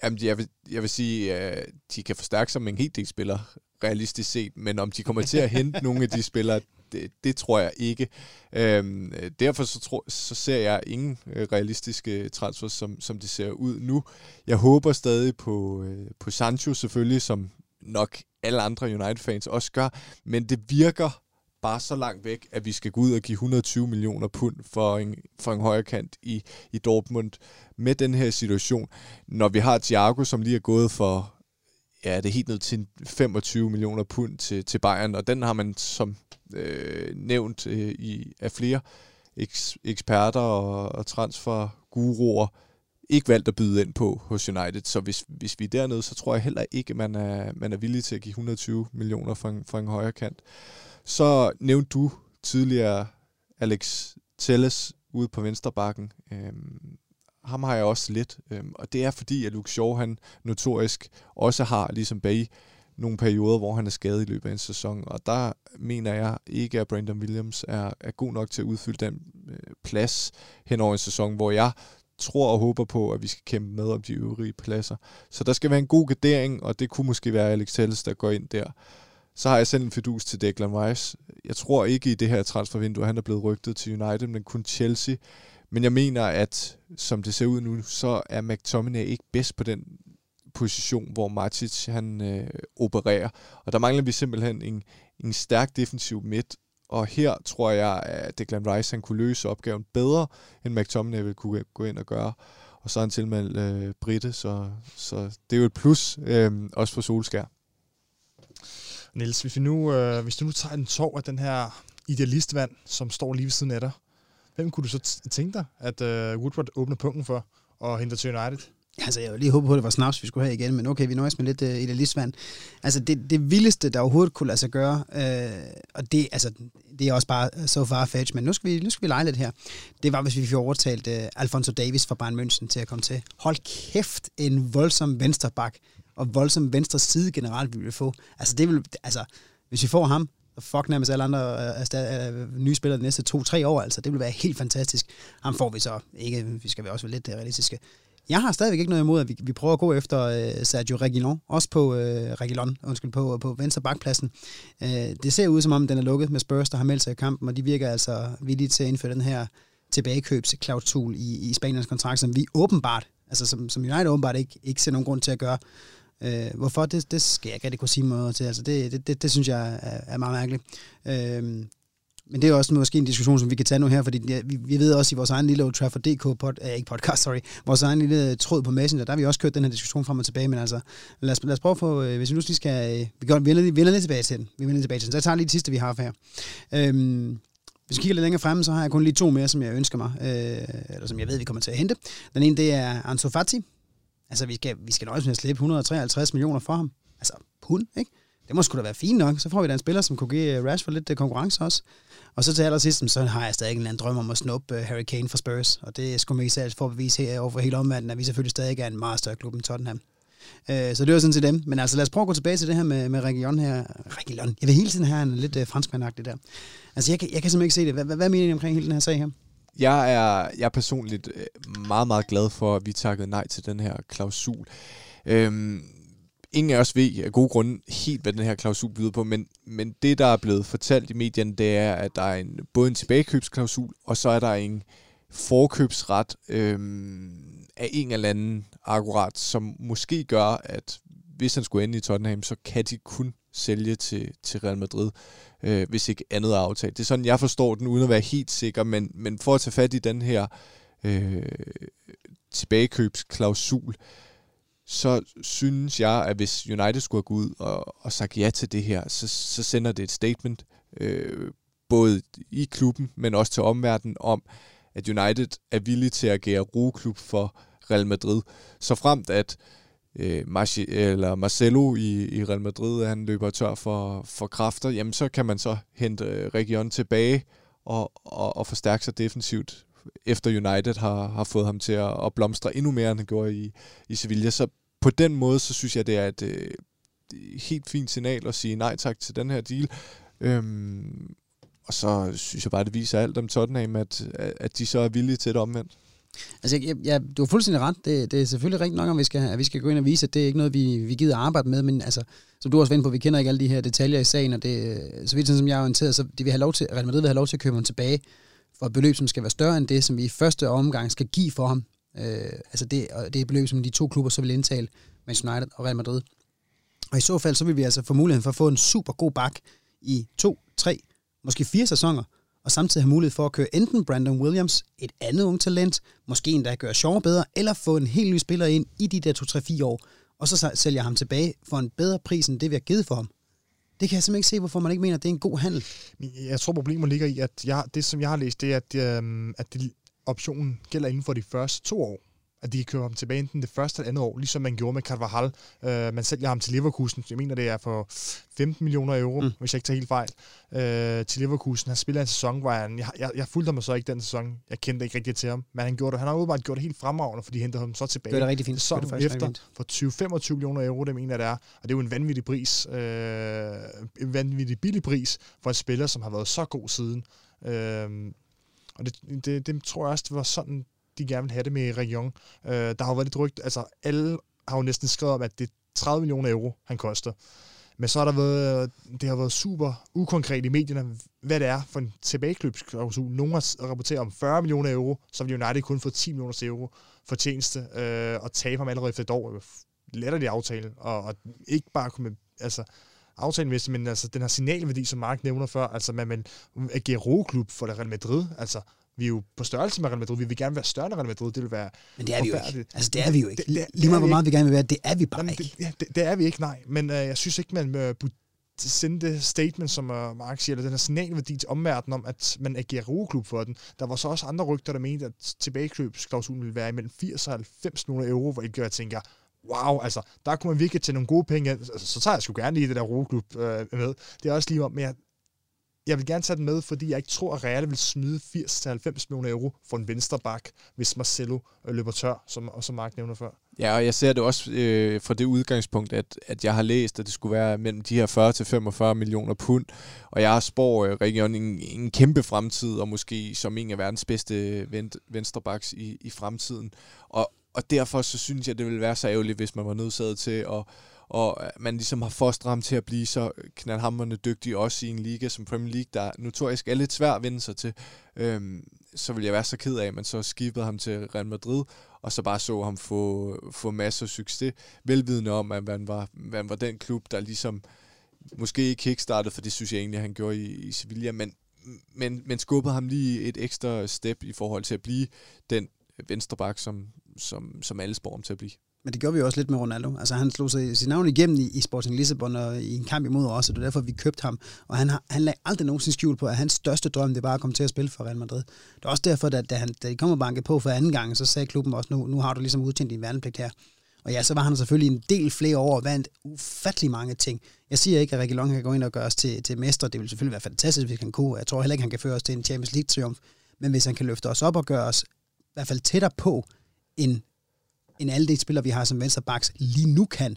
Jamen, jeg vil, jeg vil sige, at uh, de kan forstærke sig med en helt del spillere, realistisk set, men om de kommer til at hente nogle af de spillere, det, det tror jeg ikke. Øhm, derfor så, tror, så ser jeg ingen øh, realistiske transfers, som, som det ser ud nu. Jeg håber stadig på, øh, på Sancho selvfølgelig, som nok alle andre United-fans også gør, men det virker bare så langt væk, at vi skal gå ud og give 120 millioner pund for en, for en højre kant i, i Dortmund med den her situation, når vi har Thiago, som lige er gået for ja, det er helt ned til 25 millioner pund til, til Bayern, og den har man som øh, nævnt øh, i, af flere eks, eksperter og, og transferguruer ikke valgt at byde ind på hos United. Så hvis, hvis vi er dernede, så tror jeg heller ikke, man er, man er villig til at give 120 millioner for en, for en højre kant. Så nævnte du tidligere Alex Telles ude på venstrebakken. Øhm, ham har jeg også lidt, øhm, og det er fordi, at Luke Shaw, han notorisk også har, ligesom Bay, nogle perioder, hvor han er skadet i løbet af en sæson, og der mener jeg ikke, at Brandon Williams er, er god nok til at udfylde den øh, plads hen over en sæson, hvor jeg tror og håber på, at vi skal kæmpe med om de øvrige pladser. Så der skal være en god gardering, og det kunne måske være Alex Telles, der går ind der. Så har jeg sendt en fidus til Declan Rice. Jeg tror ikke i det her transfervindue, han er blevet rygtet til United, men kun Chelsea. Men jeg mener, at som det ser ud nu, så er McTominay ikke bedst på den position, hvor Matic han øh, opererer. Og der mangler vi simpelthen en, en stærk defensiv midt, og her tror jeg, at Declan Rice han kunne løse opgaven bedre, end McTominay ville kunne gå ind og gøre. Og så er han tilmeldt øh, Britte, så, så det er jo et plus, øh, også for Solskær. Niels, hvis, vi nu, øh, hvis du nu tager en tår af den her idealistvand, som står lige ved siden af dig, hvem kunne du så tænke dig, at øh, Woodward åbner punkten for og henter til United? Altså, jeg lige håbe på, at det var snaps, vi skulle have igen, men okay, vi nøjes med lidt øh, idealistvand. Altså, det, det vildeste, der overhovedet kunne lade sig gøre, øh, og det, altså, det er også bare øh, så far fetch, men nu skal, vi, nu skal vi lege lidt her. Det var, hvis vi fik overtalt øh, Alfonso Davis fra Bayern München til at komme til. Hold kæft, en voldsom vensterbak, og voldsom venstre side generelt, vi vil få. Altså, det vil, altså, hvis vi får ham, fuck nærmest alle andre uh, nye spillere de næste to-tre år, altså, det vil være helt fantastisk. Ham får vi så ikke, vi skal være også være lidt øh, realistiske. Jeg har stadigvæk ikke noget imod, at vi, vi prøver at gå efter øh, Sergio Reguilon, også på øh, Reguilon, undskyld, på, på venstre bakpladsen. Øh, det ser ud som om, den er lukket med Spurs, der har meldt sig i kampen, og de virker altså villige til at indføre den her tilbagekøbsklausul i, i Spaniens kontrakt, som vi åbenbart, altså som, som United åbenbart ikke, ikke ser nogen grund til at gøre. Øh, hvorfor, det, det skal jeg ikke kunne sige noget til. Altså det, det, det, det synes jeg er, er meget mærkeligt. Øh, men det er også måske en diskussion, som vi kan tage nu her, fordi ja, vi, vi ved også i vores egen lille Old Trafford.dk, pod, eh, ikke podcast, sorry, vores egen lille tråd på Messenger, der har vi også kørt den her diskussion frem og tilbage, men altså, lad os, lad os prøve at få, øh, hvis vi nu lige skal, øh, vi, gør, vi, vender, vi vender lidt tilbage til den, vi vender lidt tilbage til den, så jeg tager lige det sidste, vi har her. Øhm, hvis vi kigger lidt længere frem, så har jeg kun lige to mere, som jeg ønsker mig, øh, eller som jeg ved, vi kommer til at hente. Den ene, det er Ansu Fati. Altså, vi skal, vi skal nøjes med at slippe 153 millioner for ham. Altså, pund, ikke? Det må sgu da være fint nok. Så får vi da en spiller, som kunne give øh, Rashford lidt øh, konkurrence også. Og så til allersidst, så har jeg stadig en eller anden drøm om at snuppe øh, Harry Kane fra Spurs, og det skulle sgu mig især for at bevise her over for hele omverdenen, at vi selvfølgelig stadig er en meget større klub end Tottenham. Uh, så det var sådan til dem. Men altså lad os prøve at gå tilbage til det her med, med Region her. Region. Jeg vil hele tiden have en lidt uh, franskmandagtig der. Altså jeg, jeg kan simpelthen ikke se det. Hvad, hvad, hvad mener I omkring hele den her sag her? Jeg er, jeg er personligt øh, meget, meget glad for, at vi takkede nej til den her klausul. Øhm, ingen af os ved af gode grunde helt, hvad den her klausul byder på, men, men det, der er blevet fortalt i medierne, det er, at der er en, både en tilbagekøbsklausul, og så er der en forkøbsret øhm, af en eller anden akkurat, som måske gør, at hvis han skulle ende i Tottenham, så kan de kun sælge til, til Real Madrid, øh, hvis ikke andet er aftalt. Det er sådan, jeg forstår den, uden at være helt sikker, men, men for at tage fat i den her øh, tilbagekøbsklausul, så synes jeg, at hvis United skulle have gået ud og, og sagt ja til det her, så, så sender det et statement, øh, både i klubben, men også til omverdenen, om, at United er villig til at agere roklub for Real Madrid. Så fremt at øh, Øh, Marci, eller Marcelo i, i Real Madrid, han løber tør for, for kræfter, jamen så kan man så hente øh, Region tilbage og, og, og forstærke sig defensivt efter United har, har fået ham til at, at blomstre endnu mere, end han gjorde i, i Sevilla. Så på den måde, så synes jeg, det er et, et helt fint signal at sige nej tak til den her deal. Øhm, og så synes jeg bare, det viser alt om Tottenham, at, at de så er villige til det omvendt. Altså, jeg, jeg, du har fuldstændig ret. Det, det er selvfølgelig rigtigt nok, at vi, skal, at vi skal gå ind og vise, at det er ikke noget, vi, vi gider arbejde med, men altså, som du også var på, vi kender ikke alle de her detaljer i sagen, og det, så vidt som jeg er orienteret, så de vil have lov til, Real Madrid vil have lov til at købe ham tilbage for et beløb, som skal være større end det, som vi i første omgang skal give for ham. Øh, altså det, og det er et beløb, som de to klubber så vil indtale, Manchester United og Real Madrid. Og i så fald, så vil vi altså få muligheden for at få en super god bak i to, tre, måske fire sæsoner, og samtidig have mulighed for at køre enten Brandon Williams, et andet ung talent, måske en, der gør sjov bedre, eller få en helt ny spiller ind i de der 2-3-4 år, og så sælger ham tilbage for en bedre pris, end det vi har givet for ham. Det kan jeg simpelthen ikke se, hvorfor man ikke mener, at det er en god handel. Jeg tror, problemet ligger i, at jeg, det, som jeg har læst, det er, at, øhm, at det, optionen gælder inden for de første to år at de kan købe ham tilbage enten det første eller andet år, ligesom man gjorde med Carvajal. Øh, man sælger ham til Leverkusen, jeg mener det er for 15 millioner euro, mm. hvis jeg ikke tager helt fejl, øh, til Leverkusen. Han spiller en sæson, hvor han, jeg, jeg, jeg fulgte ham så ikke den sæson, jeg kendte ikke rigtig til ham, men han, gjorde det, han har åbenbart gjort det helt fremragende, fordi de hentede ham så tilbage. Det er rigtig fint. Sæson det efter for 20-25 millioner euro, det mener det er, og det er jo en vanvittig pris, øh, en vanvittig billig pris for en spiller, som har været så god siden. Øh, og det, det, det tror jeg også, det var sådan, de gerne vil have det med Region. Øh, der har jo været lidt rygt, altså alle har jo næsten skrevet om, at det er 30 millioner euro, han koster. Men så har der været, det har været super ukonkret i medierne, hvad det er for en tilbagekløbsklausul. Nogle har rapporteret om 40 millioner euro, så vil United kun få 10 millioner euro for tjeneste, øh, og tabe ham allerede efter et år. Letter aftale, og, og ikke bare kunne, altså, aftalemæssigt, men altså den her signalværdi, som Mark nævner før, altså man vil agere roklub for Real Madrid, altså vi er jo på størrelse med Real Madrid. Vi vil gerne være større end Real Madrid. Det vil være Men det er vi jo ikke. Altså, det er vi jo ikke. Det, det, Lige meget, hvor meget vi gerne vil være, det er vi bare Jamen, ikke. Det, ja, det, det, er vi ikke, nej. Men uh, jeg synes ikke, man burde sende det statement, som uh, Mark siger, eller den her signalværdi til omverdenen om, at man agerer roklub for den. Der var så også andre rygter, der mente, at tilbagekøbsklausulen ville være imellem 80 og 90 millioner euro, hvor jeg tænker, wow, altså, der kunne man virkelig til nogle gode penge. Altså, så tager jeg sgu gerne lige det der roklub øh, med. Det er også lige om, men jeg, jeg vil gerne tage den med, fordi jeg ikke tror, at Real vil smide 80-90 millioner euro for en vensterbak, hvis Marcelo øh, løber tør, som, som Mark nævner før. Ja, og jeg ser det også øh, fra det udgangspunkt, at, at jeg har læst, at det skulle være mellem de her 40 til 45 millioner pund, og jeg spår øh, regionen en, en kæmpe fremtid, og måske som en af verdens bedste venstrebacks i, i fremtiden. Og, og derfor så synes jeg, det ville være så ærgerligt, hvis man var nødsaget til at og øh, man ligesom har fostret ham til at blive så øh, knaldhammerende dygtig også i en liga som Premier League, der notorisk er lidt svært at vinde sig til. Øhm, så vil jeg være så ked af, at man så skibede ham til Real Madrid, og så bare så ham få, få masser af succes, velvidende om, at man var, man var den klub, der ligesom måske ikke kickstartede, for det synes jeg egentlig, han gjorde i, i Sevilla, men, men, men skubbede ham lige et ekstra step i forhold til at blive den venstreback, som, som, som alle spår om til at blive. Men det gjorde vi også lidt med Ronaldo. Altså han slog sig sit navn igennem i, i Sporting Lissabon og i en kamp imod os, og det er derfor, vi købte ham. Og han, han lagde aldrig nogensinde skjul på, at hans største drøm, det var at komme til at spille for Real Madrid. Det er også derfor, at da, han, da de kom og bankede på for anden gang, så sagde klubben også, nu, nu har du ligesom udtjent din værnepligt her. Og ja, så var han selvfølgelig en del flere år og vandt ufattelig mange ting. Jeg siger ikke, at Rikke Long kan gå ind og gøre os til, til mestre. Det ville selvfølgelig være fantastisk, hvis han kunne. Jeg tror heller ikke, han kan føre os til en Champions League-triumf. Men hvis han kan løfte os op og gøre os i hvert fald tættere på en end alle de spillere, vi har som venstrebacks lige nu kan,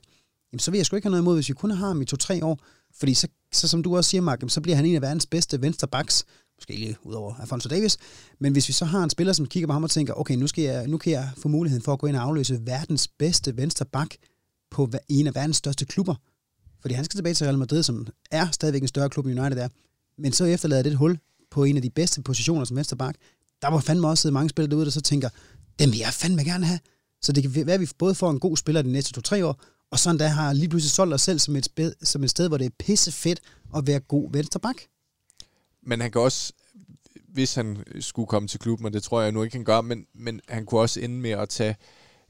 jamen, så vil jeg sgu ikke have noget imod, hvis vi kun har ham i to-tre år. Fordi så, så som du også siger, Mark, så bliver han en af verdens bedste venstrebacks, måske lige ud over Alfonso Davis, men hvis vi så har en spiller, som kigger på ham og tænker, okay, nu, skal jeg, nu kan jeg få muligheden for at gå ind og afløse verdens bedste venstreback på en af verdens største klubber, fordi han skal tilbage til Real Madrid, som er stadigvæk en større klub end United er, men så efterlader det et hul på en af de bedste positioner som venstreback. Der var fandme også mange spillere derude, der så tænker, dem vil jeg fandme gerne have. Så det kan være, at vi både får en god spiller de næste to-tre år, og sådan der har lige pludselig solgt os selv som et, sted, som et sted, hvor det er pisse fedt at være god venstreback. Men han kan også, hvis han skulle komme til klubben, og det tror jeg nu ikke, han gør, men, men han kunne også ende med at tage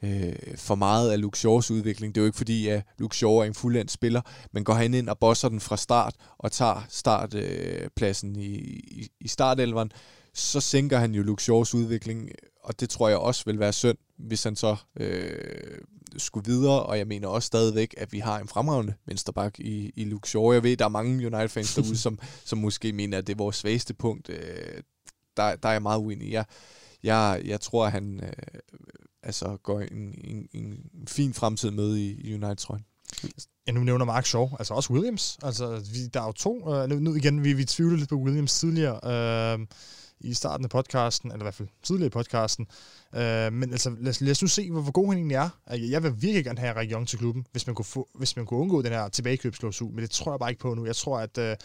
øh, for meget af Luke Shaws udvikling. Det er jo ikke fordi, at Luke Shaw er en fuldendt spiller, men går han ind og bosser den fra start, og tager startpladsen øh, i, i, i startelveren, så sænker han jo Luke Shaws udvikling, og det tror jeg også vil være synd, hvis han så øh, skulle videre, og jeg mener også stadigvæk, at vi har en fremragende vensterbak i, i Luke Shaw. Jeg ved, der er mange United-fans derude, som, som måske mener, at det er vores svageste punkt. Øh, der, der er jeg meget uenig. Jeg, jeg, jeg tror, at han øh, altså går en, en, en fin fremtid med i, i United-trøjen. Ja, nu nævner Mark Shaw, altså også Williams. Altså, vi, der er jo to. Øh, nu, igen, vi, vi tvivler lidt på Williams tidligere. Øh, i starten af podcasten, eller i hvert fald tidligere i podcasten. Øh, men altså, lad, lad os nu se, hvor, hvor god han egentlig er. Jeg vil virkelig gerne have Young til klubben, hvis man, kunne få, hvis man kunne undgå den her tilbagekøbsklausul, men det tror jeg bare ikke på nu. Jeg tror, at øh,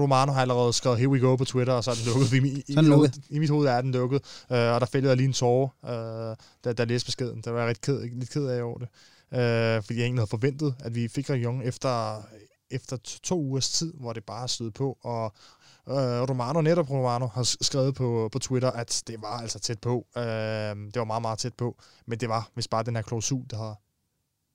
Romano har allerede skrevet here we go på Twitter, og så er den lukket. I, i, i, hoved, I mit hoved er den lukket, øh, og der fældede jeg lige en tårer, øh, da, da læste beskeden. Der var jeg ret ked, lidt ked af over det. Øh, fordi jeg egentlig havde forventet, at vi fik Young efter efter to ugers tid, hvor det bare stod på, og Uh, Romano, netop Romano, har skrevet på, på Twitter, at det var altså tæt på. Uh, det var meget, meget tæt på. Men det var hvis bare den her klausul, der har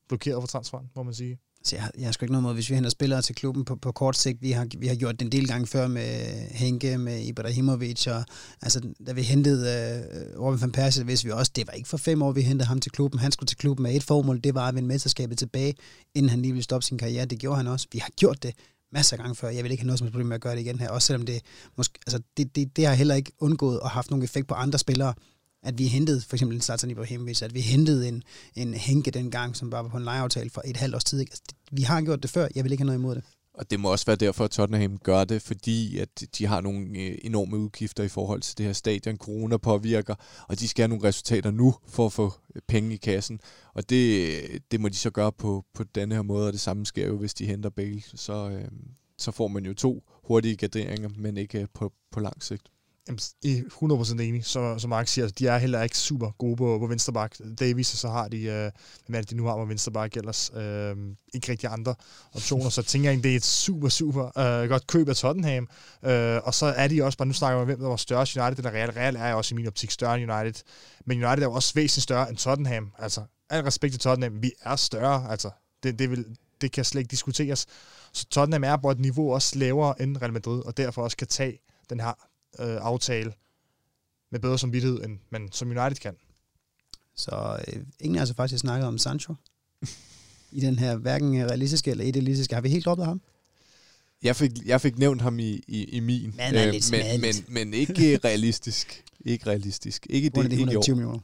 blokeret for transferen, må man sige. Så jeg, jeg har sgu ikke noget måde, hvis vi henter spillere til klubben på, på kort sigt. Vi har, vi har gjort det en del gange før med Henke, med Ibrahimovic, og altså, da vi hentede uh, Robin van Persie, hvis vi også, det var ikke for fem år, vi hentede ham til klubben. Han skulle til klubben med et formål, det var at vinde mesterskabet tilbage, inden han lige ville stoppe sin karriere. Det gjorde han også. Vi har gjort det masser af gange før. Jeg vil ikke have noget som problem med at gøre det igen her, også selvom det, måske, altså, det, det, det har heller ikke undgået at have haft nogen effekt på andre spillere at vi hentede for eksempel en Zlatan Ibrahimovic, at vi hentede en, en Henke dengang, som bare var på en lejeaftale for et halvt års tid. Altså, vi har gjort det før, jeg vil ikke have noget imod det. Og det må også være derfor, at Tottenham gør det, fordi at de har nogle øh, enorme udgifter i forhold til det her stadion. Corona påvirker, og de skal have nogle resultater nu for at få øh, penge i kassen. Og det, øh, det må de så gøre på, på denne her måde, og det samme sker jo, hvis de henter Bale. Så, øh, så får man jo to hurtige garderinger, men ikke på, på lang sigt. Jamen, 100% enig, så, som Mark siger, de er heller ikke super gode på, på vensterbak. Davis, og så har de, øh, hvad er det, de nu har på vensterbak ellers, øh, ikke rigtig andre optioner, så tænker jeg, det er et super, super øh, godt køb af Tottenham, øh, og så er de også bare, nu snakker vi om, hvem der var størst, United eller Real. Real er også i min optik større end United, men United er jo også væsentligt større end Tottenham, altså, al respekt til Tottenham, vi er større, altså, det, det, vil, det kan slet ikke diskuteres. Så Tottenham er på et niveau også lavere end Real Madrid, og derfor også kan tage den her øh, aftale med bedre samvittighed, end man som United kan. Så øh, ingen har så faktisk snakket om Sancho i den her hverken realistiske eller idealistiske. Har vi helt droppet ham? Jeg fik, jeg fik nævnt ham i, i, i min, men, øh, men, men, men ikke realistisk. Ikke realistisk. Ikke det, det 120 millioner.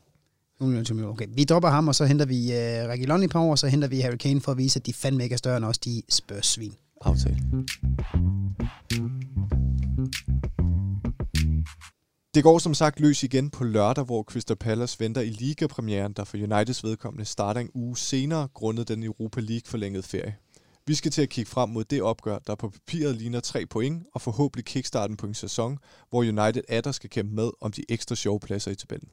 120 millioner. Okay, vi dropper ham, og så henter vi uh, Reguilon i par år, og så henter vi Harry Kane for at vise, at de fandme ikke er større end os, de spørgsvin. Aftale. Det går som sagt løs igen på lørdag, hvor Crystal Palace venter i ligapremieren, der for Uniteds vedkommende starter en uge senere, grundet den Europa League forlængede ferie. Vi skal til at kigge frem mod det opgør, der på papiret ligner tre point, og forhåbentlig kickstarten på en sæson, hvor United atter skal kæmpe med om de ekstra sjove pladser i tabellen.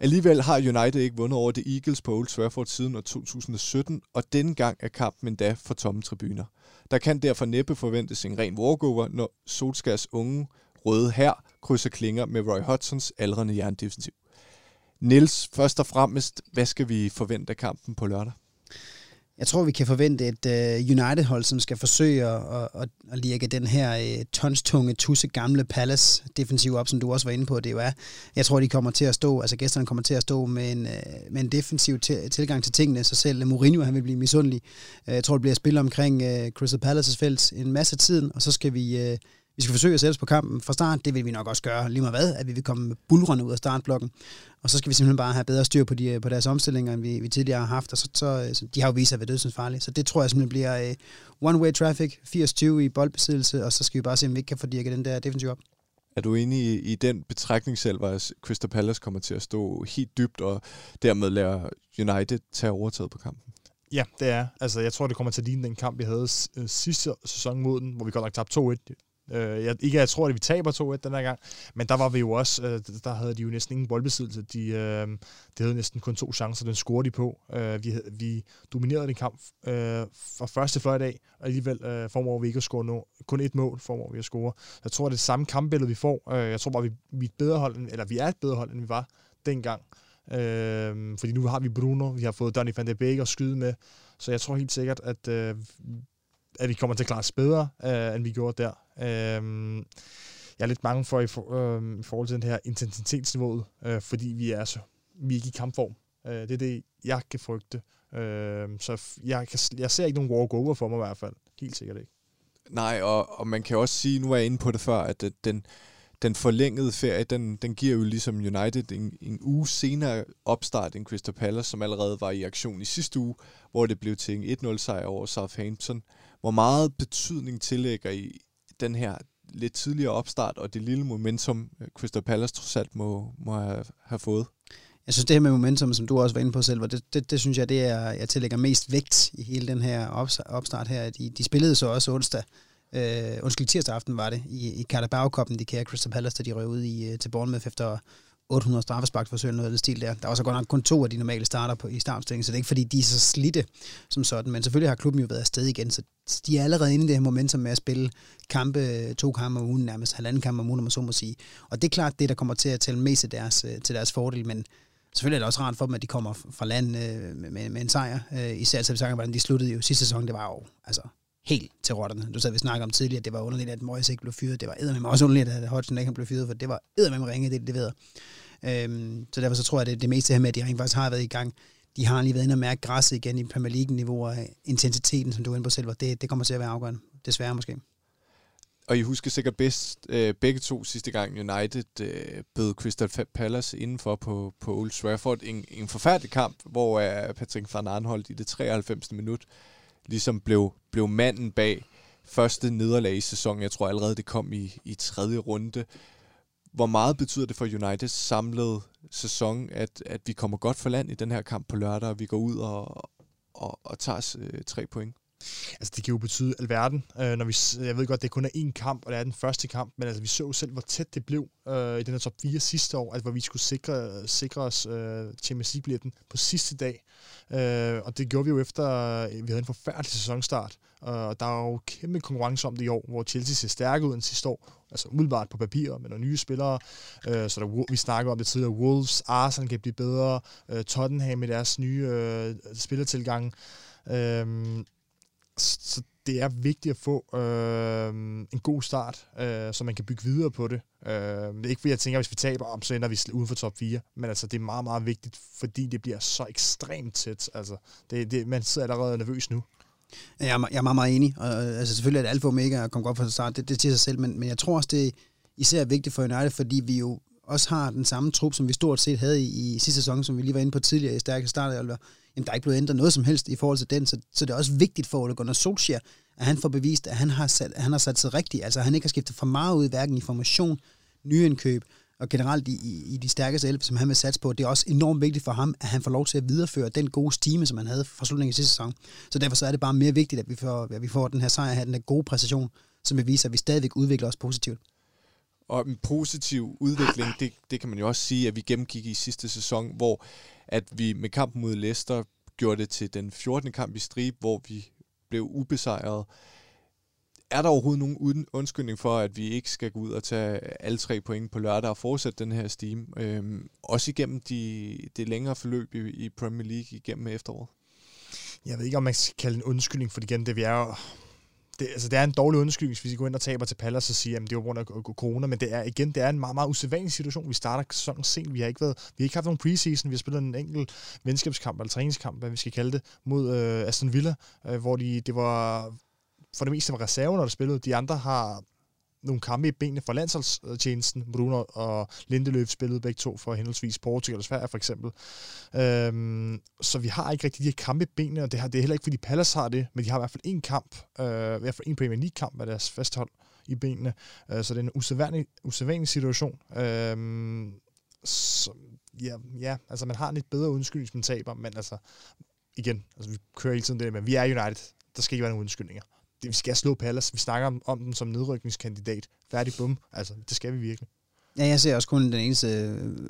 Alligevel har United ikke vundet over The Eagles på Old Trafford siden år 2017, og denne gang er kampen endda for tomme tribuner. Der kan derfor næppe forventes en ren walkover, når Solskjaers unge røde her krydser klinger med Roy Hodgsons aldrende jerndefensiv. Nils, først og fremmest, hvad skal vi forvente af kampen på lørdag? Jeg tror, vi kan forvente et uh, øh, United-hold, som skal forsøge at, at, at, lirke den her uh, tonstunge, tusse gamle Palace defensiv op, som du også var inde på, det jo er. Jeg tror, de kommer til at stå, altså gæsterne kommer til at stå med en, uh, med en defensiv til, tilgang til tingene, så selv Mourinho, han vil blive misundelig. Uh, jeg tror, det bliver spillet omkring uh, Crystal Palaces felt en masse tid, og så skal vi... Uh, vi skal forsøge at sætte os på kampen fra start. Det vil vi nok også gøre lige meget hvad, at vi vil komme bulrende ud af startblokken. Og så skal vi simpelthen bare have bedre styr på, de, på deres omstillinger, end vi, vi tidligere har haft. Og så, så, så de har jo vist sig at være dødsensfarlige. Så det tror jeg simpelthen bliver uh, one-way traffic, 80-20 i boldbesiddelse, og så skal vi bare se, om vi ikke kan få dirket den der defensiv op. Er du enig i, i den betragtning selv, hvor Crystal Palace kommer til at stå helt dybt, og dermed lære United tage overtaget på kampen? Ja, det er. Altså, jeg tror, det kommer til at ligne den kamp, vi havde sidste sæson mod den, hvor vi godt nok tabte 2-1. Øh, jeg, ikke, jeg tror, at vi taber 2-1 den her gang, men der var vi jo også, øh, der havde de jo næsten ingen boldbesiddelse. De, øh, de havde næsten kun to chancer, den scorede de på. Øh, vi, vi dominerede den kamp øh, fra første fløjt dag, og alligevel øh, formår vi ikke at score no, kun et mål, formår vi at score. Jeg tror, det er det samme kampbillede, vi får. Øh, jeg tror bare, vi, vi, er et bedre hold, eller vi er et bedre hold, end vi var dengang. Øh, fordi nu har vi Bruno, vi har fået Donny van de Beek at skyde med, så jeg tror helt sikkert, at øh, at vi kommer til at klare os bedre, øh, end vi gjorde der. Øh, jeg er lidt bange for i, for, øh, i forhold til den her intensitetsniveauet, øh, fordi vi er, så, vi er ikke i kampform. Øh, det er det, jeg kan frygte. Øh, så jeg, kan, jeg ser ikke nogen walk-over for mig i hvert fald. Helt sikkert ikke. Nej, og, og man kan også sige, nu er jeg inde på det før, at øh, den, den forlængede ferie, den, den giver jo ligesom United en, en uge senere opstart end Crystal Palace, som allerede var i aktion i sidste uge, hvor det blev til en 1-0 sejr over Southampton. Hvor meget betydning tillægger I den her lidt tidligere opstart og det lille momentum, øh, Crystal Palace trods alt må, må have, have fået? Jeg synes, det her med momentum, som du også var inde på selv, det, det, det synes jeg, det er, jeg tillægger mest vægt i hele den her opstart her. De, de spillede så også onsdag, øh, undskyld, tirsdag aften var det, i, i Carabao Cup'en, de kære Crystal Palace, da de røg ud i, øh, til Bournemouth efter 800 straffesparksforsøg, noget af det stil der. Der var så godt nok kun to af de normale starter på, i startstillingen, så det er ikke fordi, de er så slidte som sådan, men selvfølgelig har klubben jo været afsted igen, så de er allerede inde i det her momentum med at spille kampe, to kampe om ugen, nærmest halvanden kampe om ugen, om man så må sige. Og det er klart det, der kommer til at tælle mest til deres, øh, til deres fordel, men selvfølgelig er det også rart for dem, at de kommer fra land øh, med, med, en sejr. Øh, især så vi snakker, hvordan de sluttede jo sidste sæson, det var jo altså, helt til rotterne. Du sad vi snakker om tidligere, at det var underligt, at Moyes ikke blev fyret. Det var eddermame også underligt, at Hodgson ikke blev fyret, for det var eddermame ringe, det, det ved øhm, Så derfor så tror jeg, at det, det meste her med, at de rent faktisk har været i gang. De har lige været inde og mærke græsset igen i Premier League-niveau, og intensiteten, som du er inde på selv, det, det kommer til at være afgørende. Desværre måske. Og I husker sikkert bedst øh, begge to sidste gang United øh, bød Crystal Palace indenfor på, på Old Trafford. En, en forfærdelig kamp, hvor øh, Patrick van Arnholdt i det 93. minut ligesom blev, blev manden bag første nederlag i sæsonen. Jeg tror allerede, det kom i, i tredje runde. Hvor meget betyder det for Uniteds samlede sæson, at, at vi kommer godt for land i den her kamp på lørdag, og vi går ud og, og, og tager øh, tre point? Altså, det kan jo betyde alverden. Øh, når vi, jeg ved godt, det kun er én kamp, og det er den første kamp, men altså, vi så selv, hvor tæt det blev øh, i den her top 4 sidste år, altså, hvor vi skulle sikre, sikre os øh, Champions League-billetten på sidste dag. Øh, og det gjorde vi jo efter, øh, vi havde en forfærdelig sæsonstart. Øh, og der er jo kæmpe konkurrence om det i år, hvor Chelsea ser stærke ud end sidste år. Altså umiddelbart på papir med nogle nye spillere. Øh, så der, vi snakker om det tidligere. Wolves, Arsenal kan blive bedre. Øh, Tottenham med deres nye øh, spillertilgang. Øh, så det er vigtigt at få øh, en god start, øh, så man kan bygge videre på det. Øh, ikke fordi jeg tænker, at hvis vi taber, om, så ender vi uden for top 4. Men altså, det er meget, meget vigtigt, fordi det bliver så ekstremt tæt. Altså, det, det, man sidder allerede nervøs nu. Jeg er, jeg er meget, meget enig. Og, øh, altså, selvfølgelig er det alfa og omega at komme godt fra start. Det, det til sig selv. Men, men jeg tror også, det er især vigtigt for United, fordi vi jo også har den samme trup, som vi stort set havde i, i sidste sæson, som vi lige var inde på tidligere i stærke starter jamen, der er ikke blevet ændret noget som helst i forhold til den, så, så det er også vigtigt for Ole Gunnar Solskjaer, at han får bevist, at han har, sat, at han har sat sig rigtigt, altså at han ikke har skiftet for meget ud, hverken i formation, nyindkøb, og generelt i, i, i de stærkeste elve, som han vil satse på. Det er også enormt vigtigt for ham, at han får lov til at videreføre den gode stime, som han havde fra slutningen af sidste sæson. Så derfor så er det bare mere vigtigt, at vi får, at vi får den her sejr her, den her gode præcision, som vil vise, at vi stadigvæk udvikler os positivt. Og en positiv udvikling, det, det kan man jo også sige, at vi gennemgik i sidste sæson, hvor at vi med kampen mod Leicester gjorde det til den 14. kamp i strib, hvor vi blev ubesejret. Er der overhovedet nogen undskyldning for, at vi ikke skal gå ud og tage alle tre point på lørdag og fortsætte den her steam? Øhm, også igennem de, det længere forløb i, i Premier League igennem efteråret? Jeg ved ikke, om man skal kalde en undskyldning, for igen, det vi er det, altså, det er en dårlig undskyldning, hvis vi går ind og taber til Pallas og siger, at det var grund af corona, men det er igen, det er en meget, meget usædvanlig situation. Vi starter sæsonen sent, vi har ikke været, vi har ikke haft nogen preseason, vi har spillet en enkelt venskabskamp, eller træningskamp, hvad vi skal kalde det, mod øh, Aston Villa, øh, hvor de, det var for det meste var reserven, der spillede. De andre har nogle kampe i benene for landsholdstjenesten. Bruno og Lindeløf spillede begge to for henholdsvis Portugal og Sverige for eksempel. Øhm, så vi har ikke rigtig de her kampe i benene, og det, har, det er heller ikke, fordi Palace har det, men de har i hvert fald en kamp, øh, i hvert fald en Premier League-kamp af deres fasthold i benene. Øh, så det er en usædvanlig, usædvanlig situation. Øh, så, ja, ja, altså man har en lidt bedre undskyldning, hvis man taber, men altså, igen, altså vi kører hele tiden det, men vi er United. Der skal ikke være nogen undskyldninger det, vi skal slå Palace. Vi snakker om, om dem som nedrykningskandidat. Færdig bum. Altså, det skal vi virkelig. Ja, jeg ser også kun den eneste øh,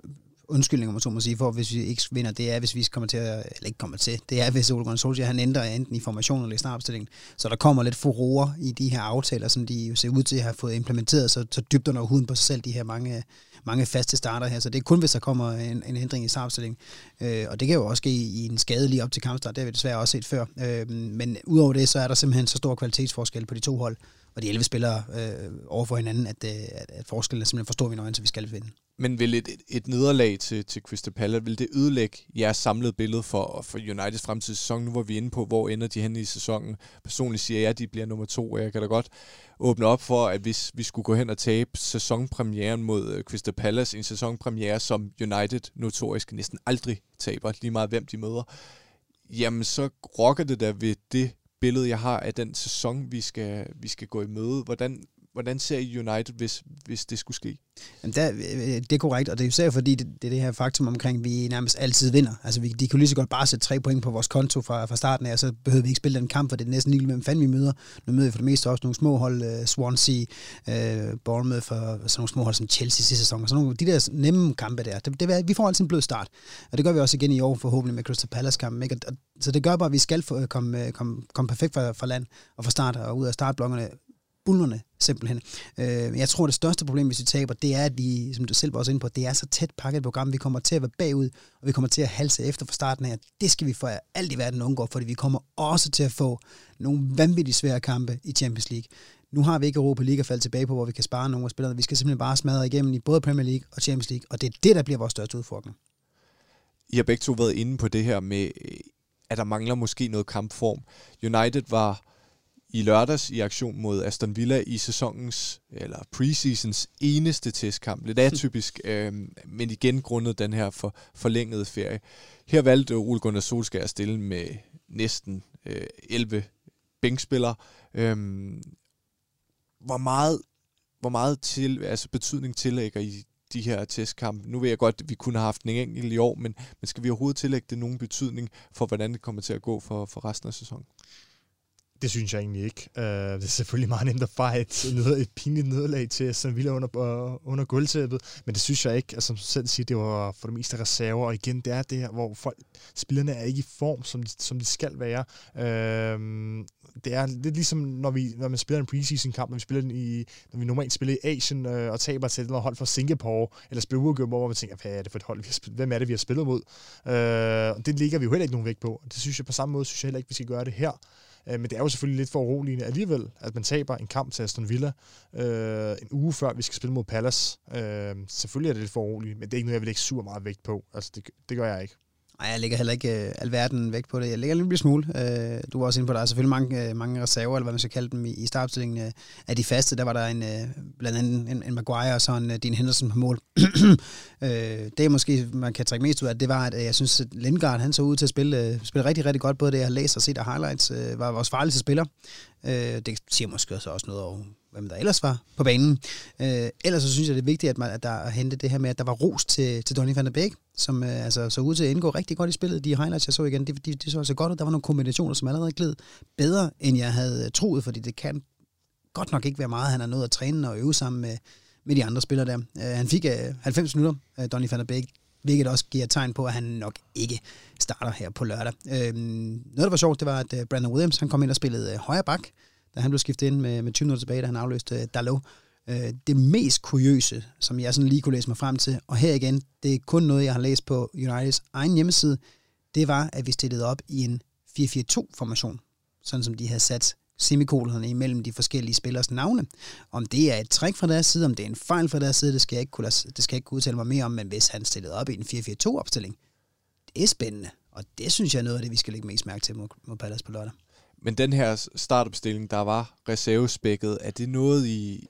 undskyldning, om man så må sige, for hvis vi ikke vinder, det er, hvis vi kommer til at, eller ikke kommer til, det er, hvis Ole Gunnar Solskjaer, han ændrer enten i formationen eller i startopstillingen. Så der kommer lidt furore i de her aftaler, som de jo ser ud til at have fået implementeret, så, så dybt under huden på sig selv, de her mange, mange faste starter her. Så det er kun, hvis der kommer en, en ændring i startopstillingen. Øh, og det kan jo også ske i en skade lige op til kampstart, det har vi desværre også set før. Øh, men udover det, så er der simpelthen så stor kvalitetsforskel på de to hold, og de 11 spillere øh, over for hinanden, at, øh, at, at forskellen er simpelthen for stor i øjne, så vi skal vinde. Men vil et, et, nederlag til, til Crystal Palace, vil det ødelægge jeres samlede billede for, for Uniteds fremtidige sæson? Nu var vi inde på, hvor ender de hen i sæsonen. Personligt siger jeg, at de bliver nummer to, og jeg kan da godt åbne op for, at hvis vi skulle gå hen og tabe sæsonpremieren mod øh, Crystal Palace, en sæsonpremiere, som United notorisk næsten aldrig taber, lige meget hvem de møder, jamen så rokker det da ved det billede, jeg har af den sæson, vi skal, vi skal gå i møde. Hvordan, hvordan ser I United, hvis, hvis det skulle ske? Jamen der, øh, det er korrekt, og det er især fordi, det, det er det her faktum omkring, at vi nærmest altid vinder. Altså, vi, de kunne lige så godt bare sætte tre point på vores konto fra, fra starten af, og så behøver vi ikke spille den kamp, for det er næsten lige hvem fanden vi møder. Nu møder vi for det meste også nogle små hold, uh, Swansea, uh, Bournemouth, for sådan nogle små hold som Chelsea sidste sæson, og sådan nogle, de der nemme kampe der, det, det, vi får altid en blød start. Og det gør vi også igen i år, forhåbentlig med Crystal Palace-kampen. Ikke? så det gør bare, at vi skal få, komme, komme, komme perfekt fra, fra land og fra start og ud af startblokkerne bullerne simpelthen. Øh, jeg tror, det største problem, hvis vi taber, det er, at vi, som du selv var også inde på, det er så tæt pakket et program, vi kommer til at være bagud, og vi kommer til at halse efter fra starten af. Det skal vi for alt i verden undgå, fordi vi kommer også til at få nogle vanvittigt svære kampe i Champions League. Nu har vi ikke Europa League at falde tilbage på, hvor vi kan spare nogle af spillerne. Vi skal simpelthen bare smadre igennem i både Premier League og Champions League, og det er det, der bliver vores største udfordring. I har begge to været inde på det her med, øh, at der mangler måske noget kampform. United var i lørdags i aktion mod Aston Villa i sæsonens, eller preseasons eneste testkamp. Lidt atypisk, øh, men igen grundet den her for, forlængede ferie. Her valgte Ole Gunnar Solskjaer at stille med næsten øh, 11 bænkspillere. Øh, hvor meget, hvor meget til, altså betydning tillægger I de her testkampe? Nu ved jeg godt, at vi kunne have haft en enkelt i år, men, men skal vi overhovedet tillægge det nogen betydning for, hvordan det kommer til at gå for, for resten af sæsonen? Det synes jeg egentlig ikke. Uh, det er selvfølgelig meget nemt at fejre et, et pinligt nederlag til Aston Villa under, uh, under gulvtæppet, men det synes jeg ikke. Altså, som selv siger, det var for det meste reserver, og igen, det er det her, hvor folk, spillerne er ikke i form, som de, som de skal være. Uh, det er lidt ligesom, når, vi, når man spiller en preseason-kamp, når vi, spiller den i, når vi normalt spiller i Asien uh, og taber til et hold fra Singapore, eller spiller uafgjort, hvor man tænker, hvad er det for et hold, vi har spillet, hvem er det, vi har spillet mod? Uh, det ligger vi jo heller ikke nogen vægt på. Det synes jeg på samme måde, synes jeg heller ikke, vi skal gøre det her. Øh, men det er jo selvfølgelig lidt for uroligende alligevel, at man taber en kamp til Aston Villa øh, en uge før vi skal spille mod Palace. Øh, selvfølgelig er det lidt for uroligende, men det er ikke noget, jeg vil lægge super meget vægt på. Altså, det, det gør jeg ikke. Nej, jeg lægger heller ikke øh, alverden væk på det. Jeg lægger en lille smule. Øh, du var også inde på, at der er selvfølgelig mange, øh, mange reserver, eller hvad man skal kalde dem, i, i startopstillingen øh, af de faste. Der var der en, øh, blandt andet en, en Maguire og så en øh, Dean Henderson på mål. øh, det måske, man kan trække mest ud af, det var, at øh, jeg synes, at Lindgaard han så ud til at spille, øh, spille rigtig, rigtig godt. Både det, jeg har læst og set af highlights, øh, var vores farligste spiller. Øh, det siger måske også noget over hvem der ellers var på banen. Øh, ellers så synes jeg, det er vigtigt, at, man, at der er hentet det her med, at der var ros til, til Donny van der Beek, som øh, altså, så ud til at indgå rigtig godt i spillet. De highlights, jeg så igen, det, de, de så altså godt ud. Der var nogle kombinationer, som allerede gled bedre, end jeg havde øh, troet, fordi det kan godt nok ikke være meget, han er nået at træne og øve sammen med, med de andre spillere der. Øh, han fik øh, 90 minutter, øh, Donny van der Beek, hvilket også giver tegn på, at han nok ikke starter her på lørdag. Øh, noget, der var sjovt, det var, at øh, Brandon Williams han kom ind og spillede øh, højre bak, da han blev skiftet ind med, med 20 minutter tilbage, da han afløste øh, Dalot. Øh, det mest kuriøse, som jeg sådan lige kunne læse mig frem til, og her igen, det er kun noget, jeg har læst på Uniteds egen hjemmeside, det var, at vi stillede op i en 4-4-2-formation, sådan som de havde sat semikolerne imellem de forskellige spillers navne. Om det er et træk fra deres side, om det er en fejl fra deres side, det skal jeg ikke kunne, det skal jeg ikke kunne udtale mig mere om, men hvis han stillede op i en 4-4-2-opstilling, det er spændende, og det synes jeg er noget af det, vi skal lægge mest mærke til mod, mod Palace på lørdag. Men den her startopstilling, der var reservespækket, er det noget, I,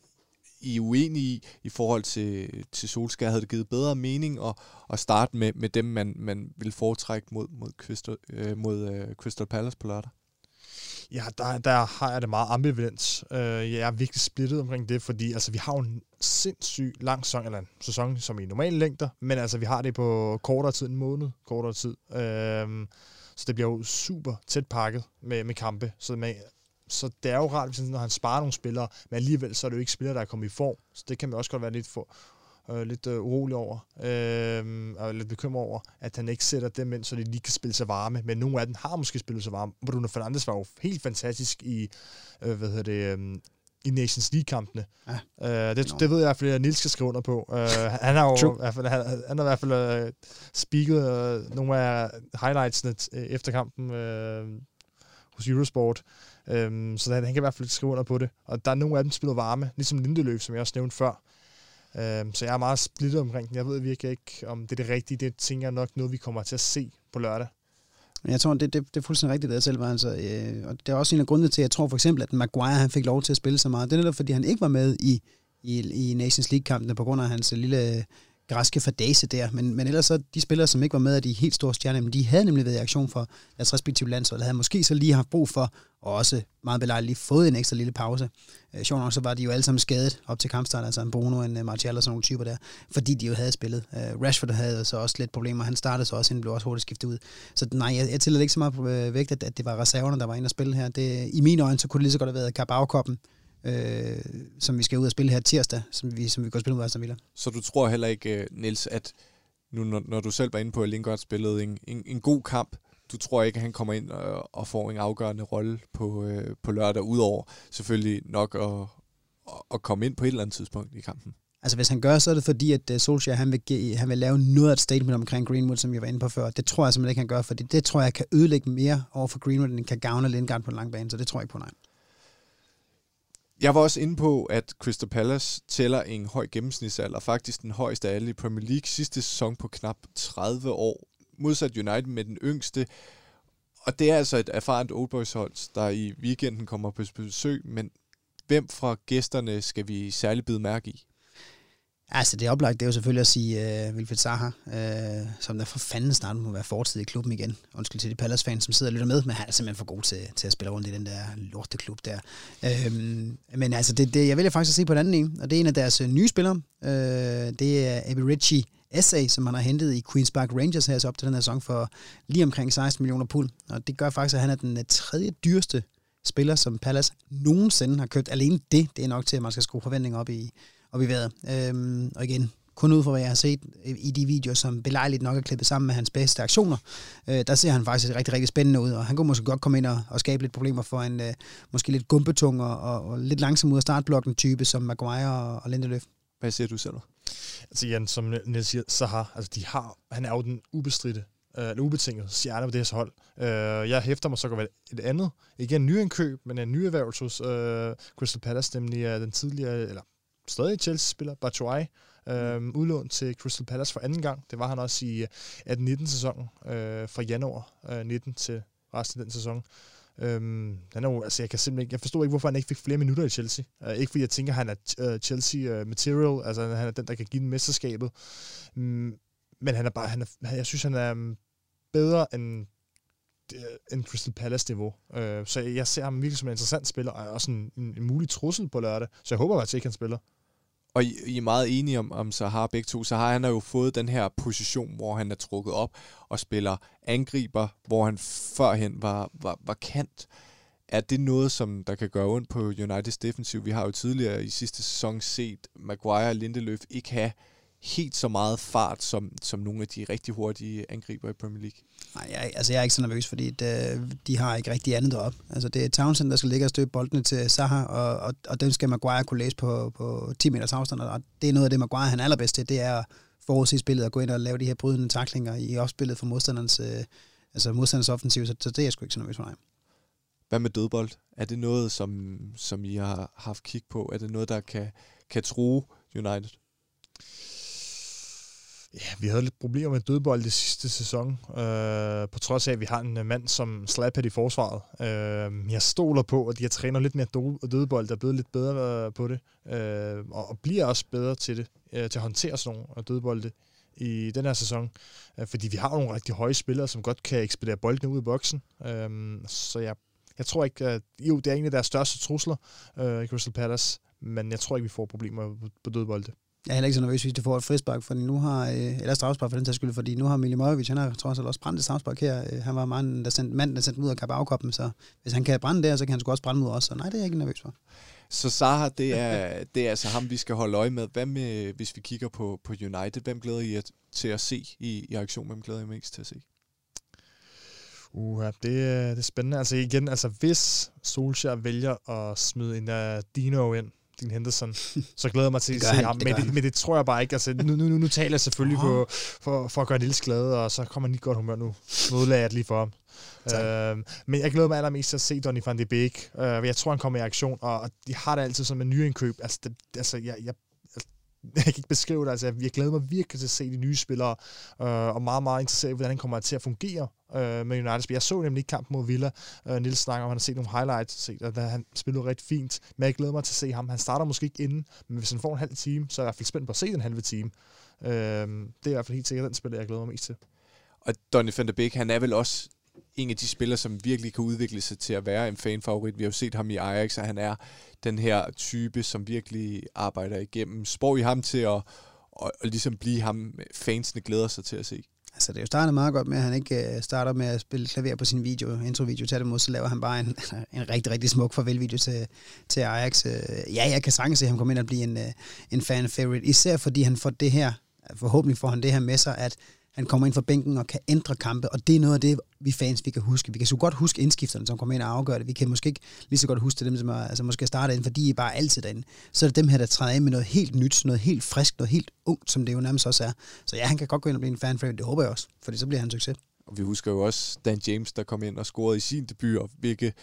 I er uenige i, i forhold til, til Solskjaer? Havde det givet bedre mening at, at starte med, med dem, man, man vil foretrække mod, mod, Crystal, øh, mod øh, Crystal Palace på lørdag? Ja, der, der har jeg det meget ambivalent. Uh, øh, jeg er virkelig splittet omkring det, fordi altså, vi har jo en sindssyg lang sæson, eller en sæson, som i normale længder, men altså, vi har det på kortere tid, en måned kortere tid. Uh, så det bliver jo super tæt pakket med, med kampe. Så, med, så det er jo rart, hvis, når han sparer nogle spillere, men alligevel så er det jo ikke spillere, der er kommet i form. Så det kan man også godt være lidt for, øh, lidt øh, urolig over, øh, og lidt bekymret over, at han ikke sætter dem ind, så de lige kan spille sig varme. Men nogle af dem har måske spillet sig varme. Bruno Fernandes var jo helt fantastisk i, øh, hvad hedder det, øh, i Nations League-kampene. Ja. Uh, det, no. det ved jeg i hvert fald, at Nils skal skrive under på. Uh, han har jo i hvert fald, han, han har i hvert fald uh, speaket uh, nogle af highlightsene efter kampen uh, hos Eurosport. Um, så han, han kan i hvert fald skrive under på det. Og der er nogle af dem, der spiller varme, ligesom Lindeløf, som jeg også nævnte før. Um, så jeg er meget splittet omkring den. Jeg ved virkelig ikke, om det er det rigtige. Det tænker jeg nok noget, vi kommer til at se på lørdag. Jeg tror, det, det, det er fuldstændig rigtigt, det jeg selv var. Altså, øh, og det er også en af grundene til, at jeg tror for eksempel, at Maguire han fik lov til at spille så meget. Det er netop, fordi han ikke var med i, i, i Nations League-kampene på grund af hans lille græske fadase der. Men, men ellers så de spillere, som ikke var med af de helt store stjerner, men de havde nemlig været i aktion for deres respektive landshold, og havde måske så lige haft brug for, og også meget belejligt lige fået en ekstra lille pause. Øh, sjovt nok, så var de jo alle sammen skadet op til kampstart, altså en Bruno, en øh, Martial og sådan nogle typer der, fordi de jo havde spillet. Øh, Rashford havde så også lidt problemer, han startede så også, han blev også hurtigt skiftet ud. Så nej, jeg, jeg tillader ikke så meget øh, vægt, at, at det var reserverne, der var inde og spille her. Det, I mine øjne, så kunne det lige så godt have været Carabao-koppen, øh, som vi skal ud og spille her tirsdag, som vi, som vi går spille mod Aston Villa. Så du tror heller ikke, øh, Niels, at nu når, når du selv var inde på, at Lingard spillede en, en, en god kamp, du tror ikke, at han kommer ind og, og får en afgørende rolle på, øh, på lørdag, udover selvfølgelig nok at, at komme ind på et eller andet tidspunkt i kampen. Altså hvis han gør, så er det fordi, at øh, Solskjaer han vil, give, han vil lave noget af et statement omkring Greenwood, som jeg var inde på før. Det tror jeg simpelthen ikke, han gør, fordi det tror jeg kan ødelægge mere over for Greenwood, end kan gavne Lindgaard på en lang bane, så det tror jeg ikke på, nej. Jeg var også inde på, at Crystal Palace tæller en høj gennemsnitsalder, faktisk den højeste af alle i Premier League sidste sæson på knap 30 år, modsat United med den yngste. Og det er altså et erfarent Old Boys hold, der i weekenden kommer på besøg, men hvem fra gæsterne skal vi særligt bide mærke i? Altså, det oplagt, det er jo selvfølgelig at sige uh, Wilfried Zaha, uh, som der for fanden snart må være fortid i klubben igen. Undskyld til de Palace-fans, som sidder og lytter med, men han er simpelthen for god til, til at spille rundt i den der lorte klub der. Uh, men altså, det, det, jeg vælger faktisk at se på den anden en, og det er en af deres øh, nye spillere. Uh, det er Abby Ritchie SA, som han har hentet i Queen's Park Rangers her så op til den her sæson for lige omkring 16 millioner pund. Og det gør faktisk, at han er den tredje dyreste spiller, som Palace nogensinde har købt. Alene det, det er nok til, at man skal skrue forventninger op i, op i vejret. Øhm, og igen, kun ud fra hvad jeg har set i de videoer, som belejligt nok er klippet sammen med hans bedste aktioner, øh, der ser han faktisk rigtig, rigtig spændende ud, og han kunne måske godt komme ind og, og skabe lidt problemer for en øh, måske lidt gumpetung og, og, og lidt langsom ud af startblokken type som Maguire og, og Lindeløf. Hvad siger du selv? Altså igen, som Niels siger, så har, altså de har, han er jo den ubestridte øh, eller ubetinget stjerne på det her hold. Øh, jeg hæfter mig så godt et andet, ikke en nyindkøb, men en nyerhvervelse hos øh, Crystal Palace, nemlig øh, den tidligere, eller stadig Chelsea-spiller, Batshuayi, øh, udlånt til Crystal Palace for anden gang. Det var han også i øh, 18-19 sæsonen, øh, fra januar øh, 19 til resten af den sæson. Øhm, han er jo, altså jeg kan simpelthen ikke, jeg forstår ikke, hvorfor han ikke fik flere minutter i Chelsea. Uh, ikke fordi jeg tænker, at han er uh, Chelsea uh, material, altså han er den, der kan give den mesterskabet. Um, men han er bare, han er, jeg synes, han er mm, bedre end Øh, en Crystal Palace-niveau. Øh, så jeg ser ham virkelig som en interessant spiller, og også en, en, en mulig trussel på lørdag. Så jeg håber faktisk ikke, han spiller. Og I, I er meget enige om, om Sahar begge to. Så har han jo fået den her position, hvor han er trukket op og spiller angriber, hvor han førhen var, var, var kant. Er det noget, som der kan gøre ondt på Uniteds defensiv? Vi har jo tidligere i sidste sæson set Maguire og Lindeløf ikke have helt så meget fart, som, som nogle af de rigtig hurtige angriber i Premier League? Nej, jeg, altså jeg er ikke så nervøs, fordi det, de har ikke rigtig andet op. Altså det er Townsend, der skal ligge og støbe boldene til Zaha, og, og, og dem skal Maguire kunne læse på, på 10 meters afstand, og det er noget af det, Maguire han er allerbedst til, det er at forudse spillet og gå ind og lave de her brydende taklinger i opspillet for modstanderens, øh, altså modstanderens offensiv, så, så det er jeg sgu ikke så nervøs for, nej. Hvad med dødbold? Er det noget, som, som I har haft kig på? Er det noget, der kan, kan true United? Ja, vi havde lidt problemer med dødbold det sidste sæson, øh, på trods af, at vi har en øh, mand som Slaphead i forsvaret. Øh, jeg stoler på, at de har træner lidt mere dødbold, der er blevet lidt bedre øh, på det, øh, og, og bliver også bedre til det, øh, til at håndtere sådan nogle øh, dødbolde i den her sæson, øh, fordi vi har nogle rigtig høje spillere, som godt kan ekspedere boldene ud i boksen. Øh, så jeg, jeg tror ikke, at jo, det er en af deres største trusler øh, i Crystal Palace, men jeg tror ikke, vi får problemer på, på dødbolde. Jeg er heller ikke så nervøs, hvis de får et frispark, fordi nu har, øh, eller strafspark for den tages skyld, fordi nu har Milimovic, han har trods alt også brændt et strafspark her. Øh, han var manden, der sendte, manden, der sendte ud af kabagkoppen, så hvis han kan brænde der, så kan han sgu også brænde mod os, så nej, det er jeg ikke nervøs for. Så Zaha, det er, det er altså ham, vi skal holde øje med. Hvad med, hvis vi kigger på, på United? Hvem glæder I til at se i, i aktion? Hvem glæder I mest til at se? Uh, det, det er spændende. Altså igen, altså hvis Solskjaer vælger at smide en uh, Dino ind, Dean Henderson, så glæder jeg mig til at se han, ham. Det men, det, men det tror jeg bare ikke. Altså, nu, nu, nu taler jeg selvfølgelig oh. på, for, for at gøre Nils glad, og så kommer han i godt humør nu. Nu jeg det lige for ham. Uh, men jeg glæder mig allermest til at se Donny van de Beek. Uh, jeg tror, han kommer i aktion, og, de har det altid som en nyindkøb. Altså, det, altså jeg, jeg jeg kan ikke beskrive det. Altså, jeg glæder mig virkelig til at se de nye spillere, øh, og meget, meget interesseret i, hvordan han kommer til at fungere øh, med United. Jeg så nemlig ikke kampen mod Villa. Øh, Nils snakker om, han har set nogle highlights, set, at han spillede rigtig fint, men jeg glæder mig til at se ham. Han starter måske ikke inden, men hvis han får en halv time, så er jeg i hvert fald spændt på at se den halve time. Øh, det er i hvert fald helt sikkert den spiller, jeg glæder mig mest til. Og Donny van der Beek, han er vel også en af de spillere, som virkelig kan udvikle sig til at være en fanfavorit. Vi har jo set ham i Ajax, og han er den her type, som virkelig arbejder igennem. Spår I ham til at, og, og ligesom blive ham, fansene glæder sig til at se? Altså, det er jo startet meget godt med, at han ikke øh, starter med at spille klaver på sin video, introvideo. Til mod, så laver han bare en, altså, en rigtig, rigtig smuk farvelvideo til, til Ajax. Øh, ja, jeg kan sagtens se, ham komme ind og blive en, øh, en fan favorite, især fordi han får det her, forhåbentlig får han det her med sig, at han kommer ind fra bænken og kan ændre kampe, og det er noget af det, vi fans vi kan huske. Vi kan så godt huske indskifterne, som kommer ind og afgør det. Vi kan måske ikke lige så godt huske dem, som er, altså måske starter ind, fordi de er bare altid derinde. Så er det dem her, der træder ind med noget helt nyt, noget helt frisk, noget helt ungt, som det jo nærmest også er. Så ja, han kan godt gå ind og blive en fan favorite, det håber jeg også, for så bliver han en succes. Og vi husker jo også Dan James, der kom ind og scorede i sin debut, og hvilket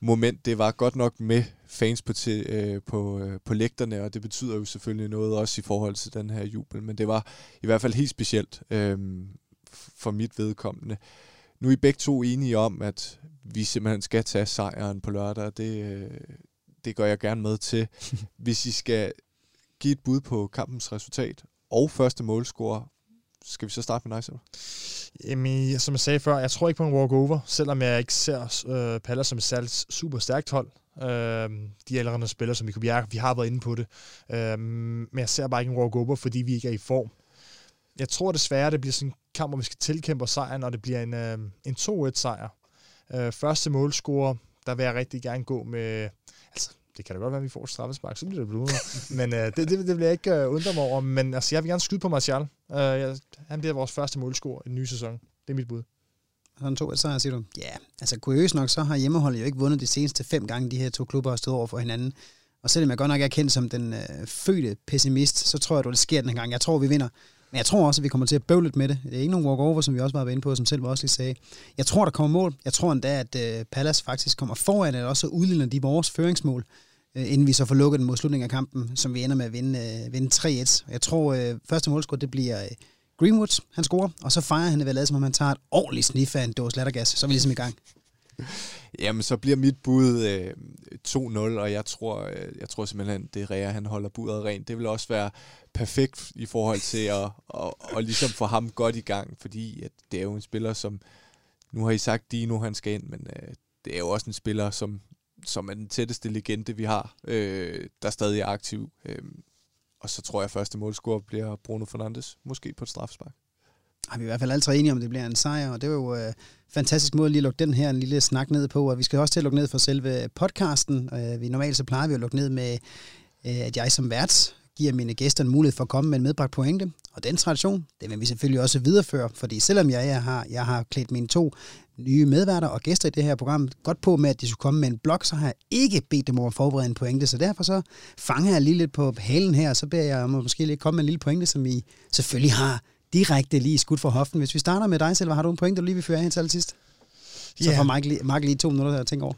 moment det var godt nok med fans på, til, øh, på, øh, på lægterne, og det betyder jo selvfølgelig noget også i forhold til den her jubel, men det var i hvert fald helt specielt øh, for mit vedkommende. Nu er I begge to enige om, at vi simpelthen skal tage sejren på lørdag, det, øh, det gør jeg gerne med til. Hvis I skal give et bud på kampens resultat og første målscore, skal vi så starte med dig, Silver? Jamen, som jeg sagde før, jeg tror ikke på en walkover, selvom jeg ikke ser øh, Palace som et særligt super stærkt hold. Øh, de er allerede spillere, som vi kunne bjerge. Vi har været inde på det. Øh, men jeg ser bare ikke en walkover, fordi vi ikke er i form. Jeg tror desværre, det bliver sådan en kamp, hvor vi skal tilkæmpe sejren, og det bliver en, øh, en 2-1 sejr. Øh, første målscore, der vil jeg rigtig gerne gå med... Altså, det kan da godt være, at vi får straffespark, så bliver det blevet. men øh, det, det, det vil jeg ikke øh, undre mig over. Men altså, jeg vil gerne skyde på Martial. Øh, jeg, han bliver vores første målscorer i den nye sæson. Det er mit bud. Sådan to et sejr, siger du? Ja, altså kuriøst nok, så har hjemmeholdet jo ikke vundet de seneste fem gange, de her to klubber har stået over for hinanden. Og selvom jeg godt nok er kendt som den øh, fødte pessimist, så tror jeg, at det sker den her gang. Jeg tror, vi vinder. Men jeg tror også, at vi kommer til at bøvle lidt med det. Det er ikke nogen walk-over, som vi også var inde på, som selv også lige sagde. Jeg tror, der kommer mål. Jeg tror endda, at øh, Palace faktisk kommer foran, eller også udligner de vores føringsmål øh, inden vi så får lukket den mod slutningen af kampen, som vi ender med at vinde, øh, vinde 3-1. Jeg tror, øh, første målscore, det bliver øh, Greenwood, han scorer, og så fejrer han det vel, som om han tager et ordentligt snif af en dåse lattergas. Så er vi ligesom i gang. Jamen, så bliver mit bud øh, 2-0, og jeg tror, øh, jeg tror simpelthen, det er Rea, han holder budet rent. Det vil også være perfekt i forhold til at, at, at, at ligesom få ham godt i gang, fordi at det er jo en spiller, som, nu har I sagt Dino, han skal ind, men øh, det er jo også en spiller, som som er den tætteste legende, vi har, øh, der stadig er aktiv. Øh, og så tror jeg, at første målscorer bliver Bruno Fernandes, måske på et straffespark. Har vi i hvert fald altid enige om, at det bliver en sejr, og det er jo øh, fantastisk måde at lige lukke den her en lille snak ned på, og vi skal også til at lukke ned for selve podcasten. Øh, vi normalt så plejer vi at lukke ned med, øh, at jeg som vært giver mine gæster en mulighed for at komme med en medbragt pointe. Og den tradition, det vil vi selvfølgelig også videreføre, fordi selvom jeg, jeg, har, jeg har klædt mine to nye medværter og gæster i det her program godt på med, at de skulle komme med en blog, så har jeg ikke bedt dem om at forberede en pointe, så derfor så fanger jeg lige lidt på halen her, og så beder jeg om at måske lige komme med en lille pointe, som I selvfølgelig har direkte lige skudt for hoften. Hvis vi starter med dig selv, har du en pointe, du lige vil føre hen til allersidst? Så yeah. får Mark lige, Mark lige to minutter at tænke over.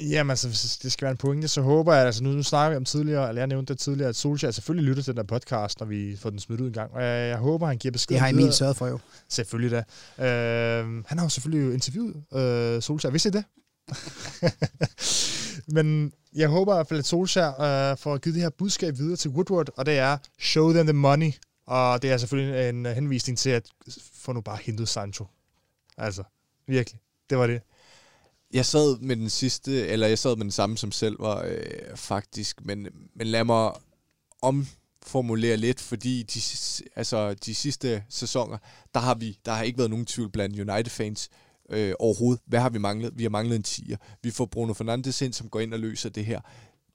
Jamen altså, hvis det skal være en pointe, så håber jeg, altså nu, nu snakker vi om tidligere, eller jeg nævnte det tidligere, at Solskjaer selvfølgelig lytter til den der podcast, når vi får den smidt ud en gang. Og jeg, jeg håber, han giver besked. Det har Emil sørget for jo. Selvfølgelig da. Øh, han har jo selvfølgelig jo interviewet øh, Solskjaer. Vidste I det? Men jeg håber i hvert fald, at Solskjaer øh, får givet det her budskab videre til Woodward, og det er, show them the money. Og det er selvfølgelig en henvisning til, at få nu bare hentet Sancho. Altså, virkelig. Det var det. Jeg sad med den sidste, eller jeg sad med den samme som selv var øh, faktisk, men, men lad mig omformulere lidt, fordi de, altså, de sidste sæsoner, der har vi, der har ikke været nogen tvivl blandt United-fans øh, overhovedet. Hvad har vi manglet? Vi har manglet en tiger. Vi får Bruno Fernandes ind, som går ind og løser det her.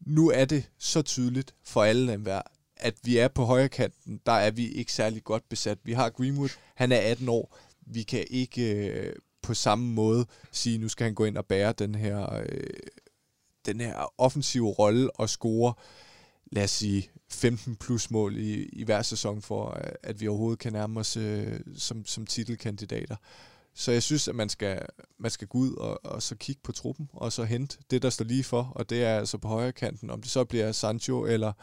Nu er det så tydeligt for alle enhver, at vi er på højre kanten, der er vi ikke særlig godt besat. Vi har Greenwood, han er 18 år. Vi kan ikke øh, på samme måde sige, nu skal han gå ind og bære den her, øh, den her offensive rolle og score, lad os sige, 15 plus mål i, i hver sæson for, at vi overhovedet kan nærme os øh, som, som titelkandidater. Så jeg synes, at man skal, man skal gå ud og, og så kigge på truppen, og så hente det, der står lige for, og det er altså på højre kanten. Om det så bliver Sancho eller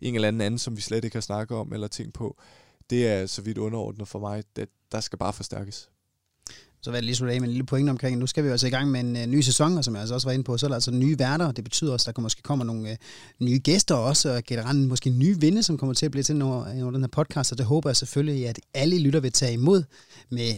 en eller anden anden, som vi slet ikke har snakket om eller tænkt på, det er så vidt underordnet for mig. Det, der skal bare forstærkes. Så var det lige slutte af med en lille pointe omkring, nu skal vi altså i gang med en uh, ny sæson, og som jeg altså også var inde på, så er der altså nye værter, og det betyder også, at der måske kommer nogle uh, nye gæster også, og generelt måske nye vinde, som kommer til at blive til under, under den her podcast, og det håber jeg selvfølgelig, at alle lytter vil tage imod med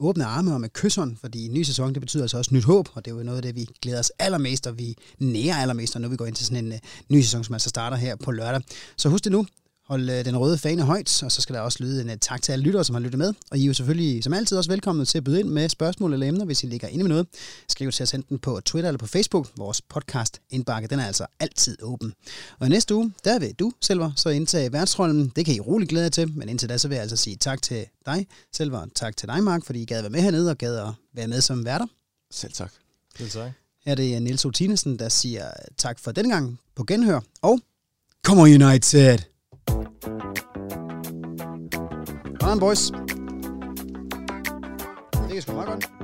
åbne arme og med kysseren, fordi en ny sæson, det betyder altså også nyt håb, og det er jo noget af det, vi glæder os allermest, og vi nærer allermest, når vi går ind til sådan en uh, ny sæson, som altså starter her på lørdag. Så husk det nu, holde øh, den røde fane højt, og så skal der også lyde en uh, tak til alle lyttere, som har lyttet med. Og I er jo selvfølgelig som altid også velkomne til at byde ind med spørgsmål eller emner, hvis I ligger inde med noget. Skriv til os enten på Twitter eller på Facebook. Vores podcast indbakke, den er altså altid åben. Og i næste uge, der vil du, Selver, så indtage værtsrollen. Det kan I roligt glæde jer til, men indtil da, så vil jeg altså sige tak til dig, Selver, og tak til dig, Mark, fordi I gad være med hernede og gad at være med som værter. Selv tak. Selv tak. Her er det Niels Otinesen, der siger tak for den gang på genhør, og on United! Come on, boys! Det er sgu meget godt.